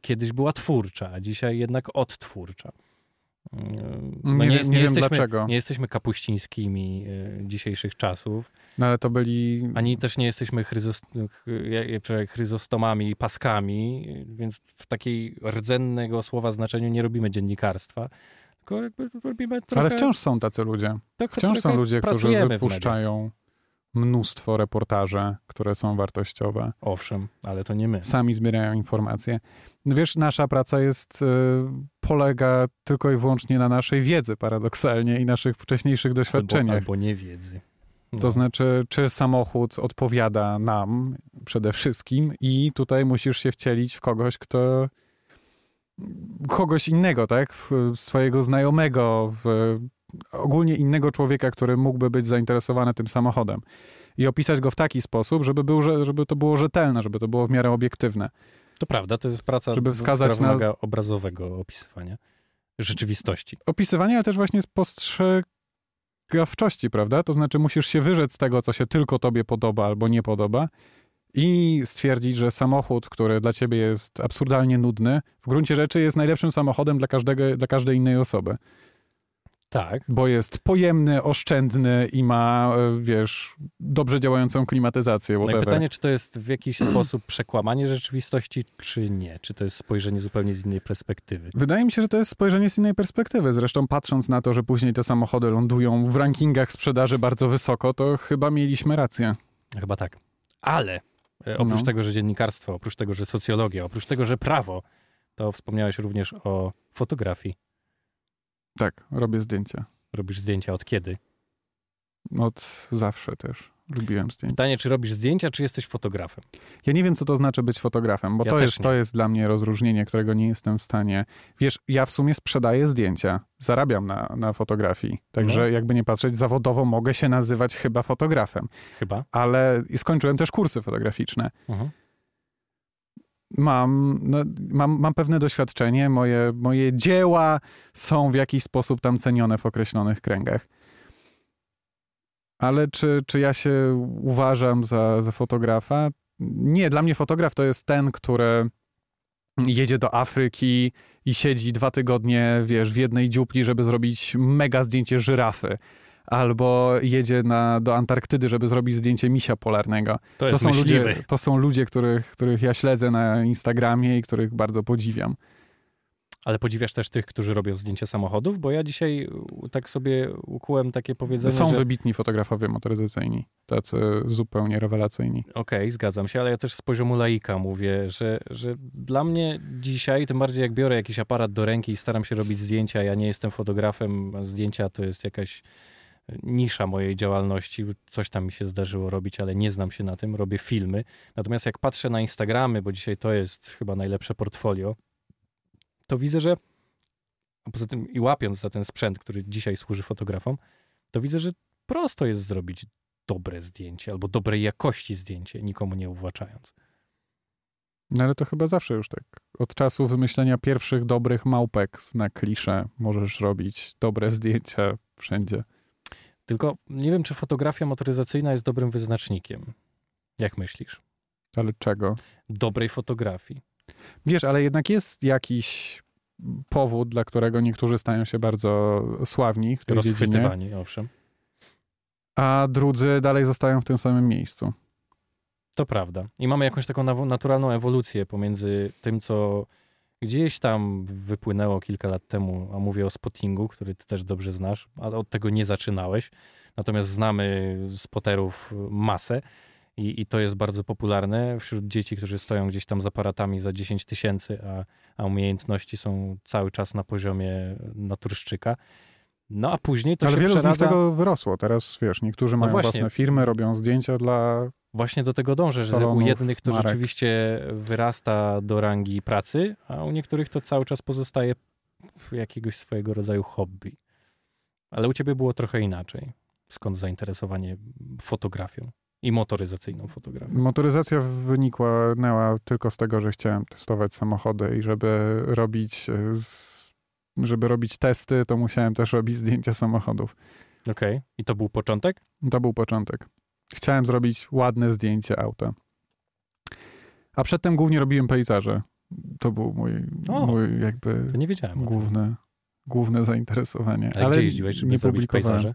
Kiedyś była twórcza, a dzisiaj jednak odtwórcza. No Nie jest- nie wiem jesteśmy, dlaczego. Nie jesteśmy kapuścińskimi e, dzisiejszych czasów, no ale to byli... ani też nie jesteśmy chryzostomami, paskami, więc w takiej rdzennego słowa znaczeniu nie robimy dziennikarstwa, tylko robimy trochę... Ale wciąż są tacy ludzie. trochę- Wciąż są ludzie, którzy wypuszczają mnóstwo reportaży, które są wartościowe. Owszem, ale to nie my. Sami zbierają informacje. Wiesz, nasza praca jest, y, polega tylko i wyłącznie na naszej wiedzy, paradoksalnie, i naszych wcześniejszych Albo, doświadczeniach. albo nie wiedzy. No. To znaczy, czy samochód odpowiada nam przede wszystkim i tutaj musisz się wcielić w kogoś, kto kogoś innego, tak? W swojego znajomego, w ogólnie innego człowieka, który mógłby być zainteresowany tym samochodem. I opisać go w taki sposób, żeby, był, że- żeby to było rzetelne, żeby to było w miarę obiektywne. To prawda, to jest praca, Żeby wskazać na- obrazowego opisywania rzeczywistości. Opisywanie, ale też właśnie spostrzegawczości, prawda? To znaczy musisz się wyrzec z tego, co się tylko tobie podoba albo nie podoba i stwierdzić, że samochód, który dla ciebie jest absurdalnie nudny, w gruncie rzeczy jest najlepszym samochodem dla, każdego, dla każdej innej osoby. Tak, Bo jest pojemny, oszczędny i ma, e, wiesz, dobrze działającą klimatyzację, no i pytanie, czy to jest w jakiś sposób przekłamanie rzeczywistości, czy nie? Czy to jest spojrzenie zupełnie z innej perspektywy? Wydaje mi się, że to jest spojrzenie z innej perspektywy. Zresztą patrząc na to, że później te samochody lądują w rankingach sprzedaży bardzo wysoko, to chyba mieliśmy rację. Chyba tak. Ale e, oprócz No. tego, że dziennikarstwo, oprócz tego, że socjologia, oprócz tego, że prawo, to wspomniałeś również o fotografii. Tak, robię zdjęcia. Robisz zdjęcia od kiedy? Od zawsze też lubiłem zdjęcia. Pytanie, czy robisz zdjęcia, czy jesteś fotografem? Ja nie wiem, co to znaczy być fotografem, bo Ja to, jest, nie. to jest dla mnie rozróżnienie, którego nie jestem w stanie. Wiesz, ja w sumie sprzedaję zdjęcia, zarabiam na, na fotografii. Także No. jakby nie patrzeć, zawodowo mogę się nazywać chyba fotografem. Chyba. Ale skończyłem też kursy fotograficzne. Mhm. Mam, no, mam, mam pewne doświadczenie, moje, moje dzieła są w jakiś sposób tam cenione w określonych kręgach. Ale czy, czy ja się uważam za, za fotografa? Nie, dla mnie fotograf to jest ten, który jedzie do Afryki i siedzi dwa tygodnie, wiesz, w jednej dziupli, żeby zrobić mega zdjęcie żyrafy. Albo jedzie na, do Antarktydy, żeby zrobić zdjęcie misia polarnego. To To są, myśliwy. ludzie, to są ludzie, których, których ja śledzę na Instagramie i których bardzo podziwiam. Ale podziwiasz też tych, którzy robią zdjęcia samochodów? Bo ja dzisiaj tak sobie ukułem takie powiedzenie, Są że wybitni fotografowie motoryzacyjni, tacy zupełnie rewelacyjni. Okej, zgadzam się, ale ja też z poziomu laika mówię, że, że dla mnie dzisiaj, tym bardziej jak biorę jakiś aparat do ręki i staram się robić zdjęcia, ja nie jestem fotografem, a zdjęcia to jest jakaś nisza mojej działalności, coś tam mi się zdarzyło robić, ale nie znam się na tym, robię filmy. Natomiast jak patrzę na Instagramy, bo dzisiaj to jest chyba najlepsze portfolio, to widzę, że a poza tym i łapiąc za ten sprzęt, który dzisiaj służy fotografom, to widzę, że prosto jest zrobić dobre zdjęcie albo dobrej jakości zdjęcie, nikomu nie uwłaczając. No ale to chyba zawsze już tak. Od czasu wymyślenia pierwszych dobrych małpek na klisze możesz robić dobre zdjęcia wszędzie. Tylko nie wiem, czy fotografia motoryzacyjna jest dobrym wyznacznikiem. Jak myślisz? Ale czego? Dobrej fotografii. Wiesz, ale jednak jest jakiś powód, dla którego niektórzy stają się bardzo sławni w tej dziedzinie, Rozchwytywani, owszem. a drudzy dalej zostają w tym samym miejscu. To prawda. I mamy jakąś taką naturalną ewolucję pomiędzy tym, co gdzieś tam wypłynęło kilka lat temu, a mówię o spottingu, który ty też dobrze znasz, ale od tego nie zaczynałeś. Natomiast znamy spoterów masę i, i to jest bardzo popularne wśród dzieci, którzy stoją gdzieś tam z aparatami za 10 tysięcy, a, a umiejętności są cały czas na poziomie naturszczyka. No a później to Ale się wielu z nich tego wyrosło. Teraz, wiesz, niektórzy mają właśnie. własne firmy, robią zdjęcia dla... Właśnie do tego dążę, że u jednych to marek. rzeczywiście wyrasta do rangi pracy, a u niektórych to cały czas pozostaje jakiegoś swojego rodzaju hobby. Ale u ciebie było trochę inaczej. Skąd zainteresowanie fotografią i motoryzacyjną fotografią? Motoryzacja wynikła tylko z tego, że chciałem testować samochody i żeby robić, e, żeby robić testy, to musiałem też robić zdjęcia samochodów. Okej. I to był początek? To był początek. Chciałem zrobić ładne zdjęcie auta. A przedtem głównie robiłem pejzaże. To był mój, O, mój jakby To nie wiedziałem. główne, główne zainteresowanie. Ale, gdzie jeździłeś, żeby nie zrobić pejzaże?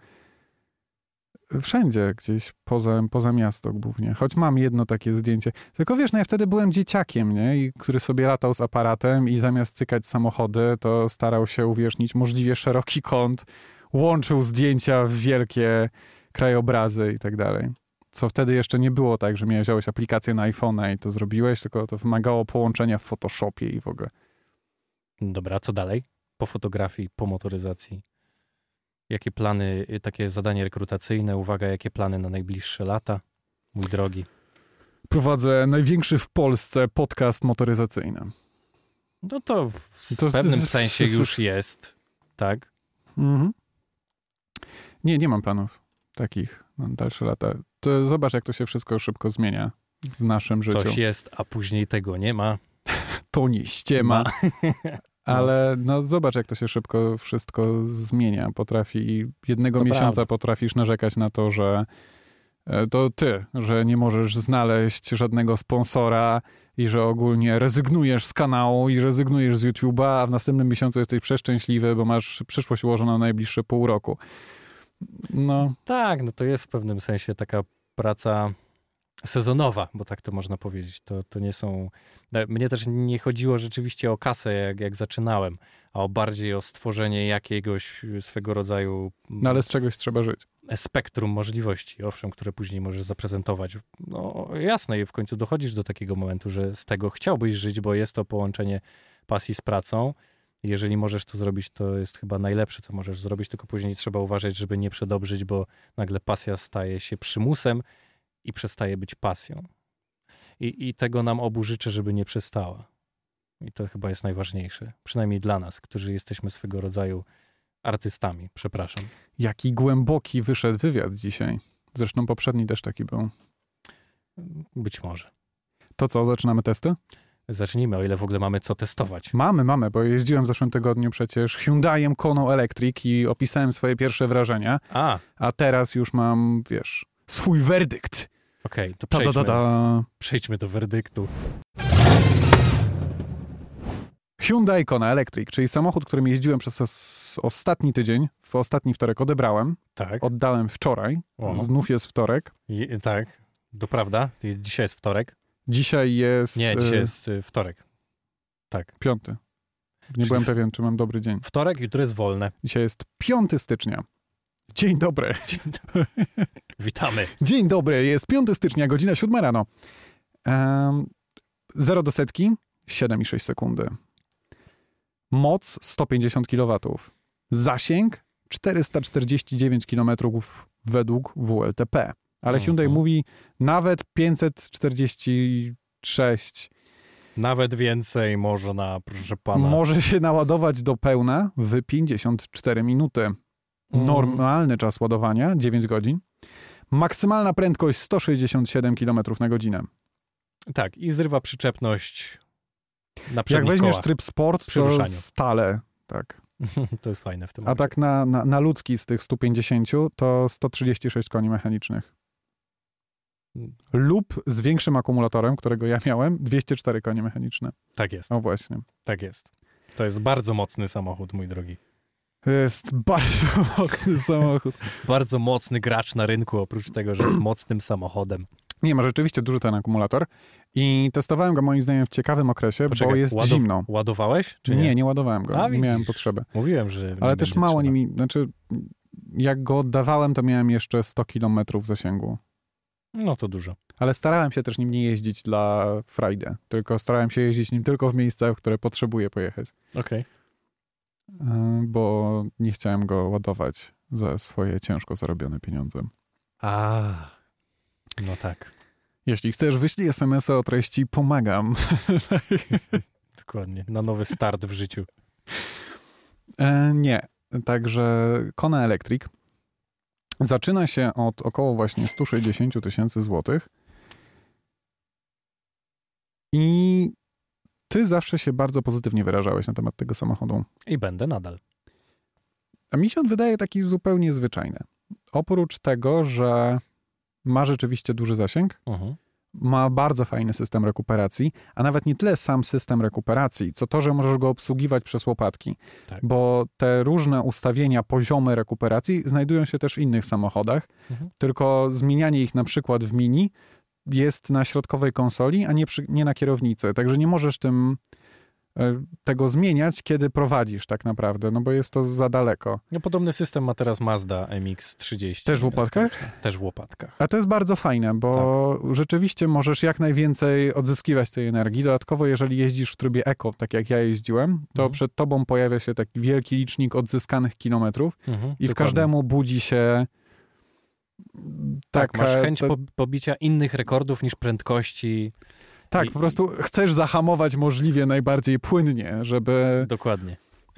Wszędzie, gdzieś poza, poza miasto głównie. Choć mam jedno takie zdjęcie. Tylko wiesz, no ja wtedy byłem dzieciakiem, nie? I który sobie latał z aparatem i zamiast cykać samochody, to starał się uwiecznić możliwie szeroki kąt, łączył zdjęcia w wielkie krajobrazy i tak dalej. Co wtedy jeszcze nie było tak, że miałeś wziąłeś aplikację na iPhone'a i to zrobiłeś, tylko to wymagało połączenia w Photoshopie i w ogóle. Dobra, co dalej? Po fotografii, po motoryzacji. Jakie plany, y, takie zadanie rekrutacyjne, uwaga, jakie plany na najbliższe lata? Mój drogi. Prowadzę największy w Polsce podcast motoryzacyjny. No to w To z- pewnym z- sensie z- już jest, tak? Mhm. Nie, nie mam planów takich na dalsze lata. To zobacz, jak to się wszystko szybko zmienia w naszym życiu. Coś jest, a później tego nie ma. To nie ściema. Ale no zobacz, jak to się szybko wszystko zmienia. Potrafi, jednego To miesiąca prawda. potrafisz narzekać na to, że e, to ty, że nie możesz znaleźć żadnego sponsora i że ogólnie rezygnujesz z kanału i rezygnujesz z YouTube'a, a w następnym miesiącu jesteś przeszczęśliwy, bo masz przyszłość ułożoną na najbliższe pół roku. No, Tak, no to jest w pewnym sensie taka praca sezonowa, bo tak to można powiedzieć. To, to nie są. e, Mnie też nie chodziło rzeczywiście o kasę, jak, jak zaczynałem, a o bardziej o stworzenie jakiegoś swego rodzaju no ale z czegoś trzeba żyć. spektrum możliwości, owszem, które później możesz zaprezentować. No jasne, i w końcu dochodzisz do takiego momentu, że z tego chciałbyś żyć, bo jest to połączenie pasji z pracą. Jeżeli możesz to zrobić, to jest chyba najlepsze, co możesz zrobić, tylko później trzeba uważać, żeby nie przedobrzyć, bo nagle pasja staje się przymusem i przestaje być pasją. I, I tego nam obu życzę, żeby nie przestała. I to chyba jest najważniejsze, przynajmniej dla nas, którzy jesteśmy swego rodzaju artystami, przepraszam. Jaki głęboki wyszedł wywiad dzisiaj. Zresztą poprzedni też taki był. Być może. To co, zaczynamy testy? Zacznijmy, o ile w ogóle mamy co testować. Mamy, mamy, bo jeździłem w zeszłym tygodniu przecież Hyundaiem Koną Electric i opisałem swoje pierwsze wrażenia, A, a teraz już mam, wiesz, swój werdykt. okej, to Ta, da, przejdźmy, da. przejdźmy do werdyktu. Hyundai Kona Electric, czyli samochód, którym jeździłem przez os- ostatni tydzień, w ostatni wtorek odebrałem, Tak, oddałem wczoraj, O. znów jest wtorek. Tak, to prawda. To Dzisiaj jest wtorek. Dzisiaj jest Nie, e, dzisiaj jest y, wtorek. Tak. piąty. Nie Czyli byłem pewien, czy mam dobry dzień. Wtorek, jutro jest wolne. Dzisiaj jest 5 stycznia. Dzień dobry. Witamy. Dzień dobry, jest 5 stycznia, godzina 7 rano. Um, 0 do setki 7,6 sekundy. Moc 150 kW. Zasięg 449 km według WLTP. Ale Mhm. Hyundai mówi nawet 546 Nawet więcej można, proszę pana. może się naładować do pełna w 54 minuty. Mm. Normalny czas ładowania 9 godzin. Maksymalna prędkość 167 km na godzinę. Tak, i zrywa przyczepność na Jak weźmiesz kołach. tryb sport, Przy to ruszaniu. stale. Tak. To jest fajne w tym A momencie. tak na, na, na ludzki z tych 150 to 136 koni mechanicznych. Lub z większym akumulatorem, którego ja miałem, 204 konie mechaniczne. Tak jest, O właśnie. tak jest. To jest bardzo mocny samochód, mój drogi. To jest bardzo mocny samochód. Bardzo mocny gracz na rynku, oprócz tego, że jest mocnym samochodem. Nie, ma rzeczywiście duży ten akumulator i testowałem go moim zdaniem w ciekawym okresie, Poczekaj, bo jest zimno. Ładowałeś? Czy nie? nie? nie, ładowałem go. A, nie miałem potrzeby. Mówiłem, że. Ale też mało trzeba. nimi, znaczy jak go oddawałem, to miałem jeszcze 100 km zasięgu. No to dużo. Ale starałem się też nim nie jeździć dla frajdy, tylko starałem się jeździć nim tylko w miejscach, w które potrzebuję pojechać, Okej. Yy, bo nie chciałem go ładować za swoje ciężko zarobione pieniądze. A. No tak. Jeśli chcesz, wyślij SMS-a o treści pomagam. Dokładnie. Na nowy start w życiu. E, nie. Także Kona Electric zaczyna się od około właśnie 160 tysięcy złotych i ty zawsze się bardzo pozytywnie wyrażałeś na temat tego samochodu. I będę nadal. A mi się on wydaje taki zupełnie zwyczajny. Oprócz tego, że ma rzeczywiście duży zasięg, Mhm. Ma bardzo fajny system rekuperacji, a nawet nie tyle sam system rekuperacji, co to, że możesz go obsługiwać przez łopatki. Tak. Bo te różne ustawienia, poziomy rekuperacji znajdują się też w innych samochodach, Mhm. tylko zmienianie ich na przykład w mini jest na środkowej konsoli, a nie, przy, nie na kierownicy. Także nie możesz tym tego zmieniać, kiedy prowadzisz tak naprawdę, no bo jest to za daleko. No, podobny system ma teraz Mazda MX-30. Też w łopatkach? Też w łopatkach. A to jest bardzo fajne, bo rzeczywiście możesz jak najwięcej odzyskiwać tej energii. Dodatkowo, jeżeli jeździsz w trybie eko, tak jak ja jeździłem, to Mhm. przed tobą pojawia się taki wielki licznik odzyskanych kilometrów Mhm, i w dokładnie. każdemu budzi się Tak, taka, masz chęć po, pobicia innych rekordów niż prędkości. Tak, i- po prostu chcesz zahamować możliwie najbardziej płynnie, żeby, Dokładnie.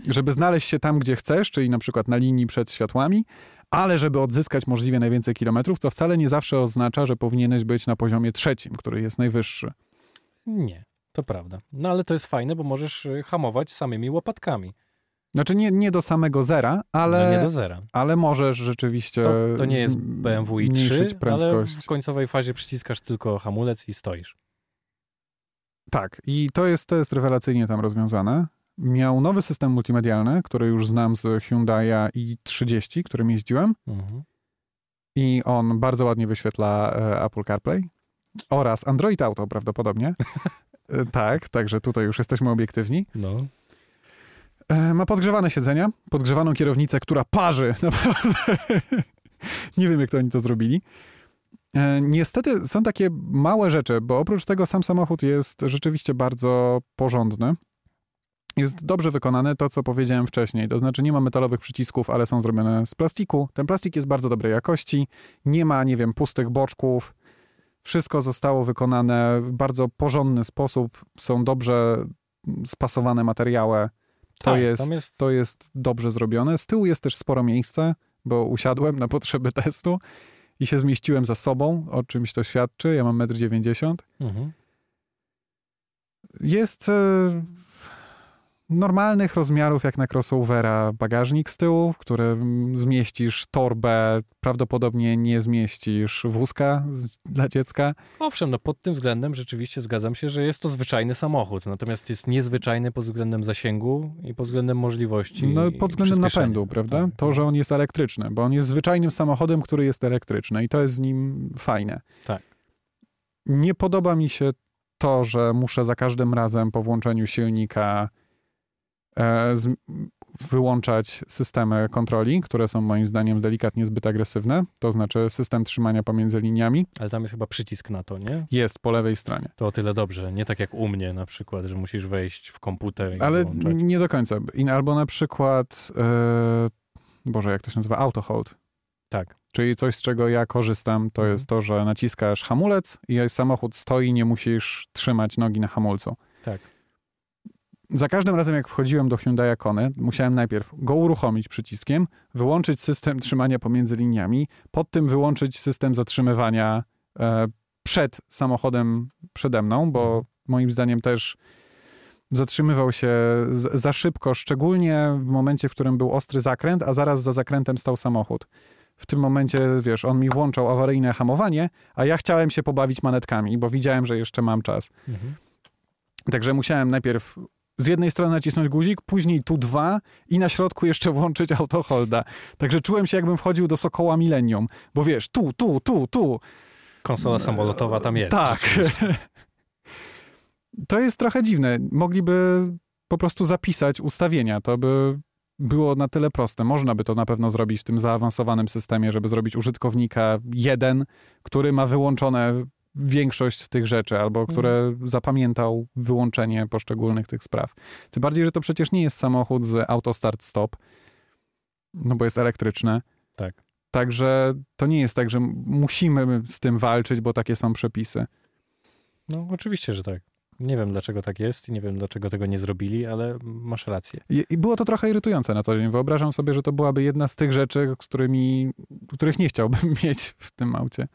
żeby znaleźć się tam, gdzie chcesz, czyli na przykład na linii przed światłami, ale żeby odzyskać możliwie najwięcej kilometrów, co wcale nie zawsze oznacza, że powinieneś być na poziomie trzecim, który jest najwyższy. Nie, to prawda. No ale to jest fajne, bo możesz y, hamować samymi łopatkami. Znaczy nie, nie do samego zera, ale, No nie do zera. ale możesz rzeczywiście To, to nie jest BMW i3, ale prędkość. w końcowej fazie przyciskasz tylko hamulec i stoisz. Tak, i to jest, to jest rewelacyjnie tam rozwiązane. Miał nowy system multimedialny, który już znam z Hyundai'a i30, którym jeździłem Mhm. i on bardzo ładnie wyświetla e, Apple CarPlay oraz Android Auto prawdopodobnie. E, tak, także tutaj już jesteśmy obiektywni. No. E, Ma podgrzewane siedzenia, podgrzewaną kierownicę, która parzy. Naprawdę. Nie wiem, jak to oni to zrobili. E, Niestety są takie małe rzeczy, bo oprócz tego sam samochód jest rzeczywiście bardzo porządny. Jest dobrze wykonane to, co powiedziałem wcześniej. To znaczy, nie ma metalowych przycisków, ale są zrobione z plastiku. Ten plastik jest bardzo dobrej jakości. Nie ma, nie wiem, pustych boczków. Wszystko zostało wykonane w bardzo porządny sposób. Są dobrze spasowane materiały. To, Tak, jest, jest- to jest dobrze zrobione. Z tyłu jest też sporo miejsca, bo usiadłem na potrzeby testu i się zmieściłem za sobą, o czymś to świadczy. Ja mam 1,90 m. Mhm. Jest e, normalnych rozmiarów, jak na crossovera, bagażnik z tyłu, w którym zmieścisz torbę, prawdopodobnie nie zmieścisz wózka z, dla dziecka. Owszem, no pod tym względem rzeczywiście zgadzam się, że jest to zwyczajny samochód, natomiast jest niezwyczajny pod względem zasięgu i pod względem możliwości. No, pod względem napędu, prawda? Tak. To, że on jest elektryczny, bo on jest zwyczajnym samochodem, który jest elektryczny i to jest w nim fajne. Tak. Nie podoba mi się to, że muszę za każdym razem po włączeniu silnika wyłączać systemy kontroli, które są moim zdaniem delikatnie zbyt agresywne, to znaczy system trzymania pomiędzy liniami Ale tam jest chyba przycisk na to, nie? jest po lewej stronie. To o tyle dobrze. Nie tak jak u mnie na przykład, że musisz wejść w komputer i Ale wyłączać. nie do końca. Albo na przykład, e, Boże, jak to się nazywa? Auto hold. Tak. Czyli coś, z czego ja korzystam, to Mhm. jest to, że naciskasz hamulec i samochód stoi, nie musisz trzymać nogi na hamulcu. Tak. Za każdym razem, jak wchodziłem do Hyundai Kony, musiałem najpierw go uruchomić przyciskiem, wyłączyć system trzymania pomiędzy liniami, pod tym wyłączyć system zatrzymywania e, przed samochodem przede mną, bo moim zdaniem też zatrzymywał się z, za szybko, szczególnie w momencie, w którym był ostry zakręt, a zaraz za zakrętem stał samochód. W tym momencie, wiesz, on mi włączał awaryjne hamowanie, a ja chciałem się pobawić manetkami, bo widziałem, że jeszcze mam czas. Mhm. Także musiałem najpierw z jednej strony nacisnąć guzik, później tu dwa i na środku jeszcze włączyć autoholda. Także czułem się jakbym wchodził do Sokoła Millennium, bo wiesz, tu, tu, tu, tu. Konsola samolotowa tam jest. Tak. To jest trochę dziwne. Mogliby po prostu zapisać ustawienia. To by było na tyle proste. Można by to na pewno zrobić w tym zaawansowanym systemie, żeby zrobić użytkownika jeden, który ma wyłączone większość tych rzeczy, albo które Mhm. zapamiętał wyłączenie poszczególnych tych spraw. Tym bardziej, że to przecież nie jest samochód z auto start stop, no bo jest elektryczne. Tak. Także to nie jest tak, że musimy z tym walczyć, bo takie są przepisy. No oczywiście, że tak. Nie wiem dlaczego tak jest i nie wiem dlaczego tego nie zrobili, ale masz rację. I, było to trochę irytujące na to dzień. Wyobrażam sobie, że to byłaby jedna z tych rzeczy, z którymi, których nie chciałbym mieć w tym aucie.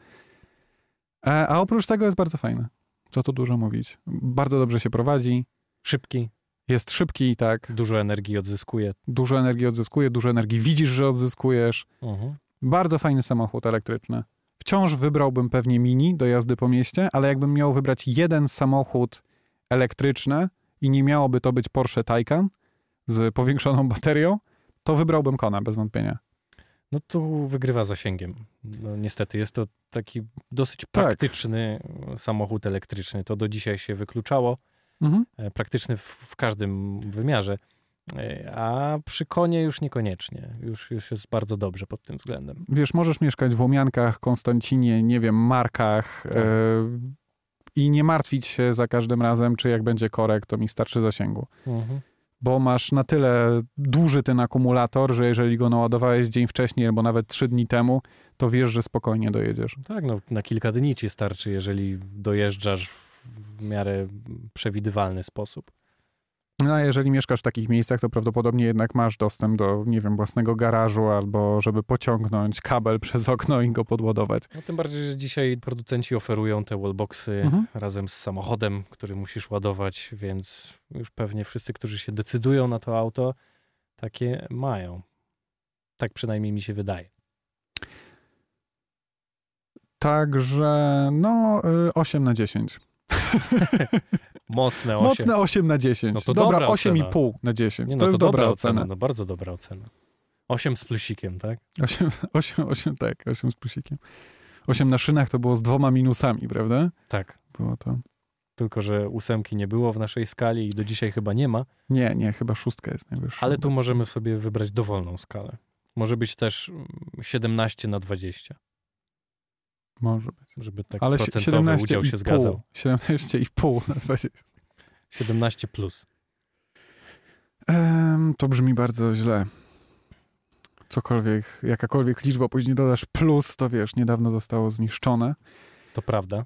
E, a oprócz tego jest bardzo fajne. Co tu dużo mówić. Bardzo dobrze się prowadzi. Szybki, Jest szybki, tak. dużo energii odzyskuje. Dużo energii odzyskuje, dużo energii widzisz, że odzyskujesz. Mhm. Bardzo fajny samochód elektryczny. Wciąż wybrałbym pewnie mini do jazdy po mieście, ale jakbym miał wybrać jeden samochód elektryczny i nie miałoby to być Porsche Taycan z powiększoną baterią, to wybrałbym Kona bez wątpienia. No tu wygrywa zasięgiem. No, niestety jest to taki dosyć Tak. praktyczny samochód elektryczny. To do dzisiaj się wykluczało. Mhm. E, Praktyczny w, w każdym wymiarze. E, A przy konie już niekoniecznie. Już, już jest bardzo dobrze pod tym względem. Wiesz, możesz mieszkać w Łomiankach, Konstancinie, nie wiem, Markach Tak. e, i nie martwić się za każdym razem, czy jak będzie korek, to mi starczy zasięgu. Mhm. Bo masz na tyle duży ten akumulator, że jeżeli go naładowałeś dzień wcześniej albo nawet trzy dni temu, to wiesz, że spokojnie dojedziesz. Tak, no na kilka dni ci starczy, jeżeli dojeżdżasz w miarę przewidywalny sposób. No a jeżeli mieszkasz w takich miejscach, to prawdopodobnie jednak masz dostęp do, nie wiem, własnego garażu albo żeby pociągnąć kabel przez okno i go podładować. No tym bardziej, że dzisiaj producenci oferują te wallboxy Mhm. razem z samochodem, który musisz ładować, więc już pewnie wszyscy, którzy się decydują na to auto, takie mają. Tak przynajmniej mi się wydaje. Także, no, y, 8 na 10. Mocne 8. Mocne 8 na 10. No to dobra, dobra 8,5 na 10. Nie, to no jest dobra ocena. No bardzo dobra ocena. 8 z plusikiem, tak? 8, 8, 8, tak, 8 z plusikiem. 8 na szynach to było z dwoma minusami, prawda? Tak. Było to. Tylko, że ósemki nie było w naszej skali i do dzisiaj chyba nie ma, Nie, nie, chyba szóstka jest najwyższa. ale tu możemy sobie wybrać dowolną skalę. Może być też mm, 17 na 20, Może być. żeby tak Ale procentowy 17 udział i się pół. zgadzał. 17,5 na 20. 17 plus. To brzmi bardzo źle. Cokolwiek, jakakolwiek liczba później dodasz plus, to wiesz, niedawno zostało zniszczone. To prawda.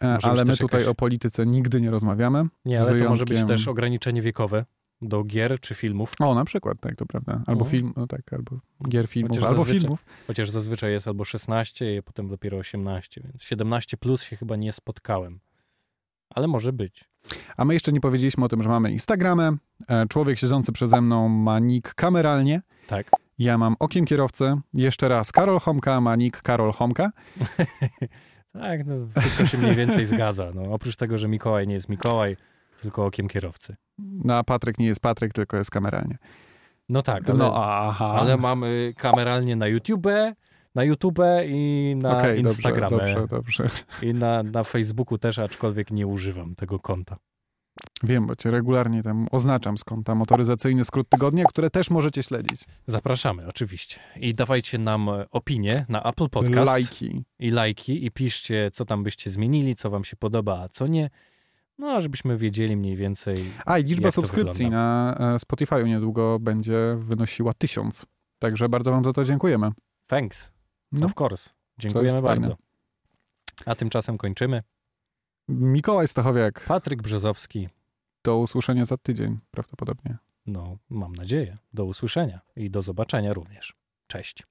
E, Może ale my tutaj jakaś- o polityce nigdy nie rozmawiamy. Nie, ale to może być też ograniczenie wiekowe do gier czy filmów, O, na przykład, tak, to prawda. Albo No. film, no tak, albo gier filmów, Chociaż albo zazwyczaj- filmów. chociaż zazwyczaj jest albo 16, a potem dopiero 18, więc 17 plus się chyba nie spotkałem. Ale może być. A my jeszcze nie powiedzieliśmy o tym, że mamy Instagramę. E, Człowiek siedzący przeze mną ma nick kameralnie. Tak. Ja mam okiem kierowcę. Jeszcze raz Karol Homka ma nick Karol Homka. Tak, no, wszystko się mniej więcej zgadza. No, oprócz tego, że Mikołaj nie jest Mikołaj, tylko okiem kierowcy. No a Patryk nie jest Patryk, tylko jest kameralnie. No tak, ale, No aha. ale mamy kameralnie na YouTube, na YouTube i na Okej, Instagramie. Dobrze, dobrze, dobrze. I na, na Facebooku też, aczkolwiek nie używam tego konta. Wiem, bo cię regularnie tam oznaczam z konta motoryzacyjny skrót tygodnia, które też możecie śledzić. Zapraszamy, oczywiście. I dawajcie nam opinie na Apple Podcast. Lajki. I lajki i piszcie, co tam byście zmienili, co wam się podoba, a co nie. No, żebyśmy wiedzieli mniej więcej. A i liczba subskrypcji na e, Spotify niedługo będzie wynosiła tysiąc. Także bardzo wam za to dziękujemy. Thanks. No. Of course. Dziękujemy bardzo. fajne. A tymczasem kończymy. Mikołaj Stachowiak, Patryk Brzezowski. do usłyszenia za tydzień prawdopodobnie. No, mam nadzieję. Do usłyszenia i do zobaczenia również. Cześć.